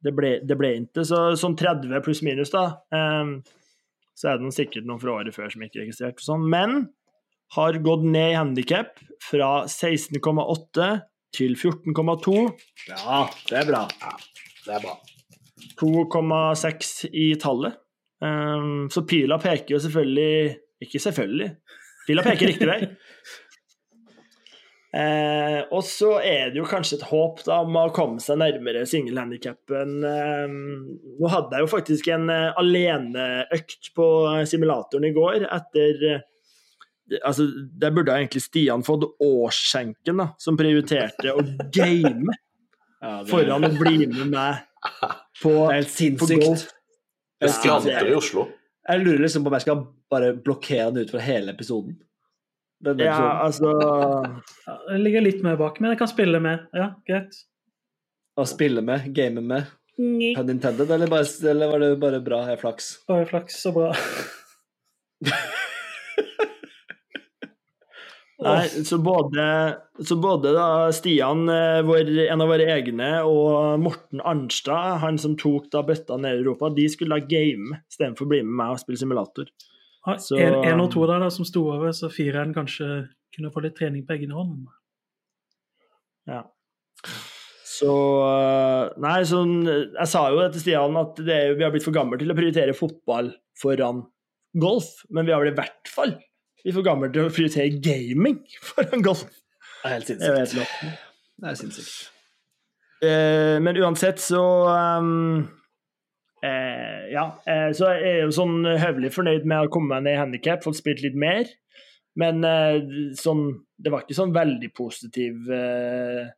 det, ble, det ble ikke. Så sånn 30 pluss minus, da. eh, så er det noen, sikkert noen fra året før som ikke er registrert. Sånn. Men har gått ned i handikap fra 16,8 til 14,2. Ja, det er bra. Det er bra. 2,6 i tallet. Um, så pila peker jo selvfølgelig Ikke selvfølgelig. Pila peker riktig vei. Eh, og så er det jo kanskje et håp da, om å komme seg nærmere singelhandikappen. Eh, nå hadde jeg jo faktisk en eh, aleneøkt på simulatoren i går etter eh, altså, Der burde egentlig Stian fått årsskjenken, da, som prioriterte å game Ja, det, foran å bli med meg på, det er helt sinnssykt. Det skranter i Oslo. Jeg lurer liksom på om jeg skal bare blokkere den ut fra hele episoden. Denne Ja, altså jeg ligger litt mer bak, men jeg kan spille med. Ja, greit. Å spille med, game med. Pun intended, eller, bare, eller var det bare bra? Jeg flaks. Bare flaks så bra. Nei, så både, så både da Stian, eh, vår, en av våre egne, og Morten Arnstad, han som tok da bøtta ned i Europa, de skulle da game istedenfor å bli med meg og spille simulator. Ja, Så- en, en og to der da, som sto over, så fireren kanskje kunne få litt trening på egen hånd. Ja. Så eh, Nei, sånn Jeg sa jo det til Stian at det, er- vi har blitt for gamle til å prioritere fotball foran golf, men vi har vel i hvert fall blitt for gamle til å prioritere gaming foran golf. Det er helt Det helt sinnssykt. Det er sinnssykt. Eh, men uansett så ehm, eh, Ja, eh, så jeg er jo sånn høvelig fornøyd med å komme meg ned i handikap, fått spilt litt mer. Men eh, sånn Det var ikke sånn veldig positiv eh,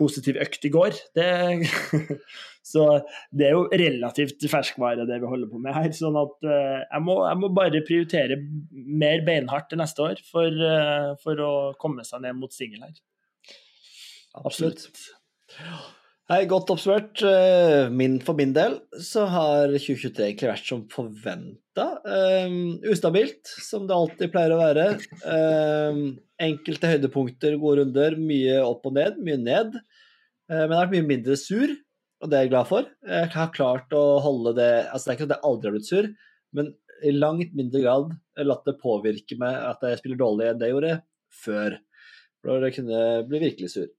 positiv økt i går. Det, så det er jo relativt ferskvare, det vi holder på med her. Sånn at eh, jeg, må, jeg må bare prioritere mer beinhardt til neste år for, eh, for å komme seg ned mot singel her. Absolutt. Hei, godt oppsummert. Eh, Min, for min del så har 2023 egentlig vært som forventa. ustabilt, som det alltid pleier å være. Um, enkelte høydepunkter, gode runder, mye opp og ned, mye ned. Eh, men jeg har vært mye mindre sur, og det er jeg glad for. Jeg har klart å holde det Altså, det er ikke sånn at jeg aldri har blitt sur, men i langt mindre grad latt det påvirke meg at jeg spiller dårlig enn det jeg gjorde før. For da kunne jeg bli virkelig sur.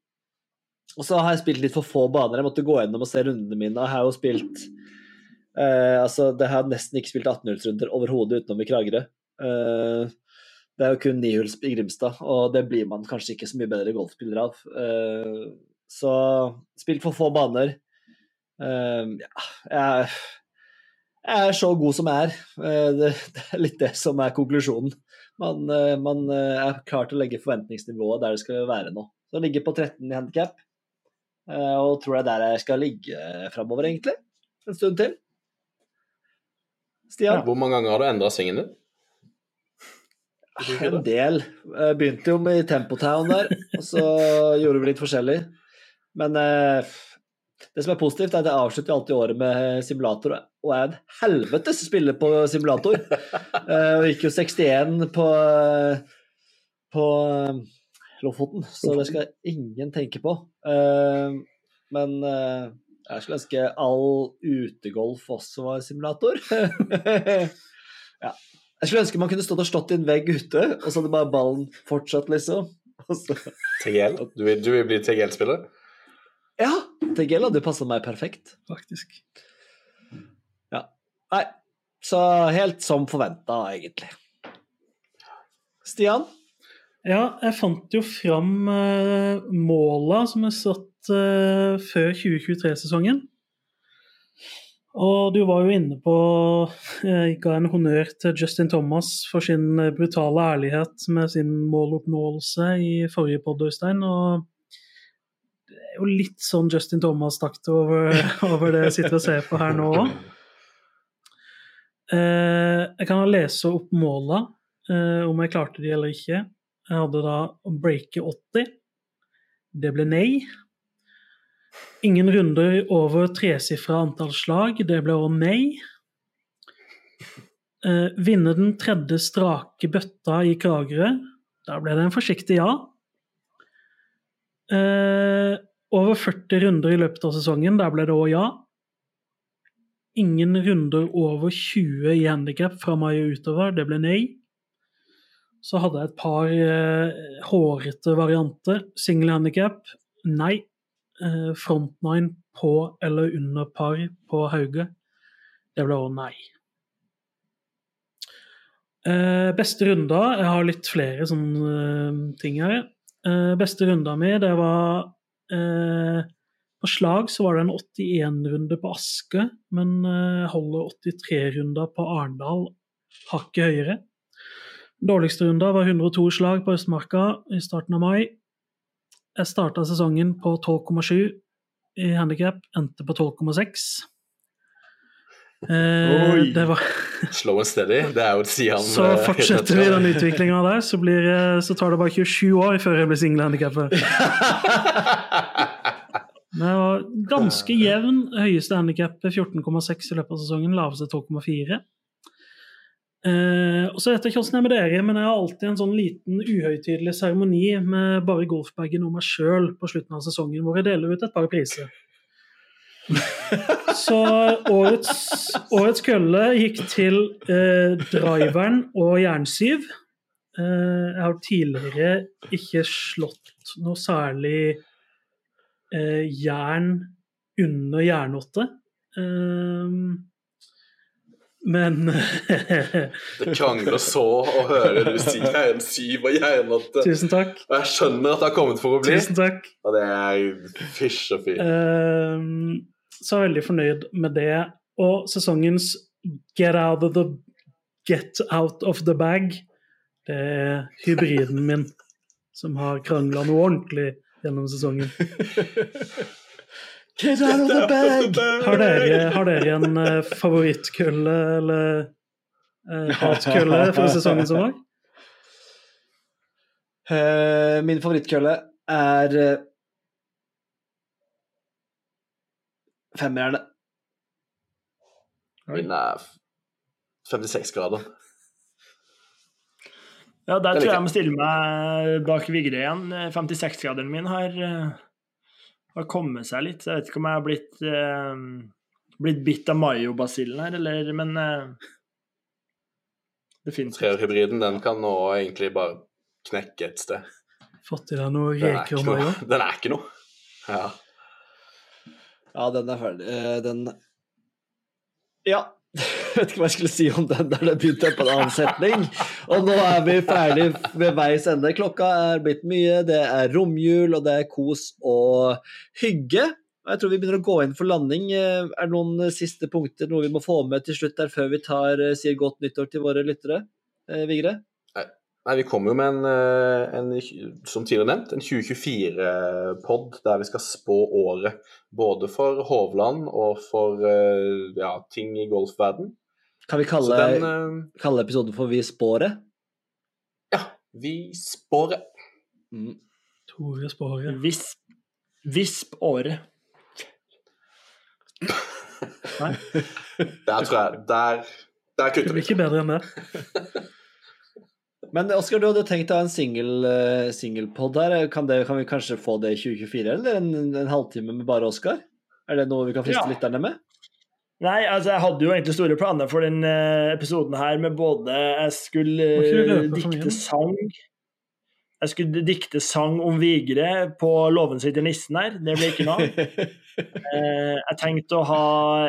Og så har jeg spilt litt for få baner. Jeg måtte gå gjennom og se rundene mine. Jeg har jo spilt eh, altså, Det har nesten ikke spilt 18-hullsrunder overhodet utenom i Kragerø. Eh, det er jo kun nihuls i Grimstad, og det blir man kanskje ikke så mye bedre golfspiller av. Eh, så spilt for få baner. Ja, jeg, jeg er så god som jeg er. Det, det er litt det som er konklusjonen. Man, man er klar til å legge forventningsnivået der det skal være nå. Så ligger på 13 i handikap. Eh, Og tror det er der jeg skal ligge framover, egentlig. En stund til. Stian? Hvor mange ganger har du endra svingen din? En del. Jeg begynte jo med Tempotown der, og så gjorde vi litt forskjellig. Men eh, det som er positivt, er at jeg avslutter alltid året med simulator, og er en helvetes spiller på simulator. Eh, Og gikk jo 61 på, på eh, Lofoten, så det skal ingen tenke på. Eh, Men eh, jeg skulle ønske all utegolf også var simulator. ja. Jeg skulle ønske man kunne stått og slått i en vegg ute, og så hadde bare ballen fortsatt, liksom. Så, TGL? Du vil, du vil bli TGL-spiller? ja, TGL hadde passa meg perfekt. faktisk. Nei, så helt som forventa, egentlig. Stian? Ja, jeg fant jo fram eh, måla som er satt eh, før 2023-sesongen. Og du var jo inne på Jeg ga en honnør til Justin Thomas for sin eh, brutale ærlighet med sin måloppnåelse i forrige pod, Øystein. Og det er jo litt sånn Justin Thomas-takt over, over det jeg sitter og ser på her nå òg. jeg kan lese opp måla, eh, om jeg klarte de eller ikke. Jeg hadde da å breake 80. Det ble nei. Ingen runder over tresifra antall slag. Det ble òg nei. Eh, vinne den tredje strake bøtta i Kragerø. Der ble det en forsiktig ja. Eh, over 40 runder i løpet av sesongen. Der ble det òg ja. Ingen runder over 20 i handikap fra mai og utover. Det ble nei. Så hadde jeg et par eh, hårete varianter. Single handikap, nei. Eh, frontnine på eller under par på Hauge, det ble også nei. Eh, beste runder Jeg har litt flere sånne eh, ting her. Eh, beste runda mi, det var eh, På slag så var det en 81-runde på Aske, men eh, holder 83-runda på Arendal hakket høyere. Dårligste runda var 102 slag på Østmarka i starten av mai. Jeg starta sesongen på 12,7 i handikap, endte på 12,6. Eh, Oi. det var Slow and steady, det er jo Sian Så eh, fortsetter vi den utviklinga der, så, blir, eh, så tar det bare 27 år før jeg blir singelhandikappa. Men jeg var ganske jevn. Høyeste handikap 14,6 i løpet av sesongen, laveste 12,4. Eh, og så vet jeg ikke åssen det er med dere, men jeg har alltid en sånn liten uhøytidelig seremoni med bare golfbagen og meg sjøl på slutten av sesongen, hvor jeg deler ut et par priser. Så årets, årets kølle gikk til eh, driveren og jernsyv. Eh, jeg har tidligere ikke slått noe særlig eh, jern under jernåtte. Eh, men Det krangler så å høre du si jern syv og jernåtte. Tusen takk. Og jeg skjønner at det har kommet for å bli. Tusen takk. Og det er fysj og fy. Ehm, så er jeg veldig fornøyd med det. Og sesongens Get out of the Get out of the bag, det er hybriden min som har krangla noe ordentlig gjennom sesongen. Get out of the bag! Har dere, har dere en uh, favorittkulle eller uh, hatkulle for sesongen som var? Uh, min favorittkølle er uh, femmerne. Min er 56 grader. Ja, der tror jeg jeg. må stille meg bak Vigre igjen. 56-graderen min har, eh, har kommet seg litt. Jeg vet ikke om jeg har blitt, eh, blitt bitt av mayo-basillen her, eller Men eh, det fins Treerhybriden den kan nå egentlig bare knekke et sted. Fått i deg noe er reker og mayo? Den er ikke noe. Ja. Ja, den er ferdig. Eh, den Ja. Vet ikke hva jeg skulle si om den der det begynte på en annen setning. Og nå er vi ferdig ved veis ende. Klokka er blitt mye, det er romjul, og det er kos og hygge. Jeg tror vi begynner å gå inn for landing. Er det noen siste punkter, noe vi må få med til slutt der før vi tar, eh, sier godt nyttår til våre lyttere? Eh, Vigre? Nei, vi kommer jo med en, eh, en, som tidligere nevnt, en 2024-pod der vi skal spå året. Både for Hovland og for ja, ting i golfverden. Kan vi kalle, den eh, kalle episoden for Vi spåret? Ja, vi spåret. Mm. Tore Spåre. Visp, visp året. Nei? Der tror jeg Der, der Det kutter blir ikke bedre enn det. Men Oskar, du hadde tenkt å ha en singel, uh, singelpod her. Kan, det, kan vi kanskje få det i 2024, eller en, en halvtime med bare Oskar? Er det noe vi kan friste Ja. lytterne med? Nei, altså jeg hadde jo egentlig store planer for den eh, episoden her med både Jeg skulle dikte sang Jeg skulle dikte sang om Vigre på låven sin til nissen her. Det ble ikke noe. Eh, jeg tenkte å ha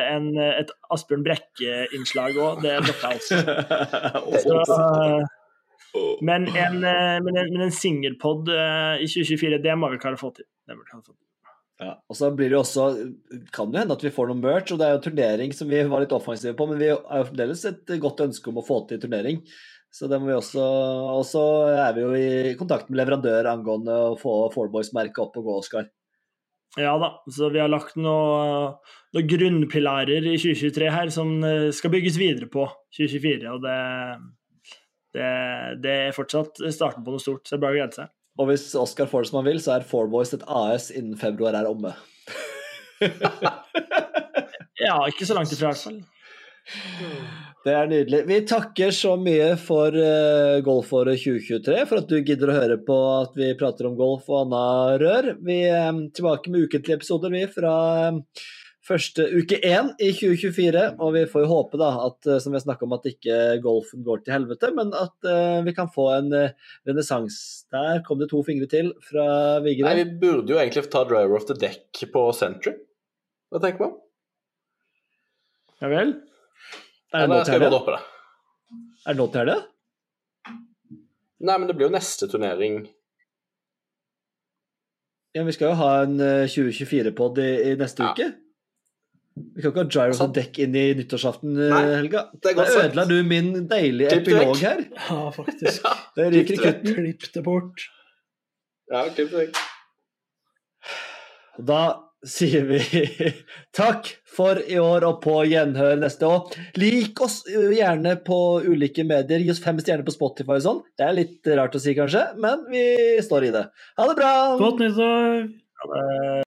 en, et Asbjørn Brekke-innslag òg. Det droppa jeg også. Så, eh, men en, men en, men en singelpod i 2024, det må vi klare å få til. Det må vi klare å få til. Ja, og så blir det jo også Kan det hende at vi får noe merch, og det er jo turnering som vi var litt offensive på, men vi har jo fremdeles et godt ønske om å få til turnering. Så det må vi også Og så er vi jo i kontakt med leverandør angående å få Fourboys-merket opp og gå, Oskar. Ja da, så vi har lagt noen noe grunnpilarer i 2023 her som eh, skal bygges videre på 2024. Og det, det, det er fortsatt starten på noe stort, så det er bare å glede seg. Og hvis Oskar får det som han vil, så er Fourboys et AS innen februar er omme. Ja, ikke så langt ifra i hvert fall. Det er nydelig. Vi takker så mye for uh, golfåret 2023, for at du gidder å høre på at vi prater om golf og anna rør. Vi er tilbake med ukentlige episoder vi fra eh, første uke én i 2024. Og vi får jo håpe da at eh, som vi har om, at ikke golfen går til helvete, men at uh, vi kan få en uh, renessanse. Der kom det to fingre til fra Vigre. Nei, vi burde jo egentlig ta driver of the deck på Century. Hva tenker man? Ja vel? er det nå til helga? det? Er det nå til helga? Nei, men det blir jo neste turnering Ja, vi skal jo ha en eh, 2024-pod i, i neste Ja. uke. Vi kan ikke ha Gyros og dekk inn i nyttårsaften, eh, Nei, Helga. det er Da ødela du min deilige Klipp epilog vekk. her. Ja, faktisk. Det ryker i kutten. Klipp det bort. Ja, klipp det vekk. Da sier vi takk for i år og på gjenhør neste år. Lik oss gjerne på ulike medier. Gi oss fem stjerner på Spotify og sånn. Det er litt rart å si, kanskje, men vi står i det. Ha det bra! Godt nyttår! Ha det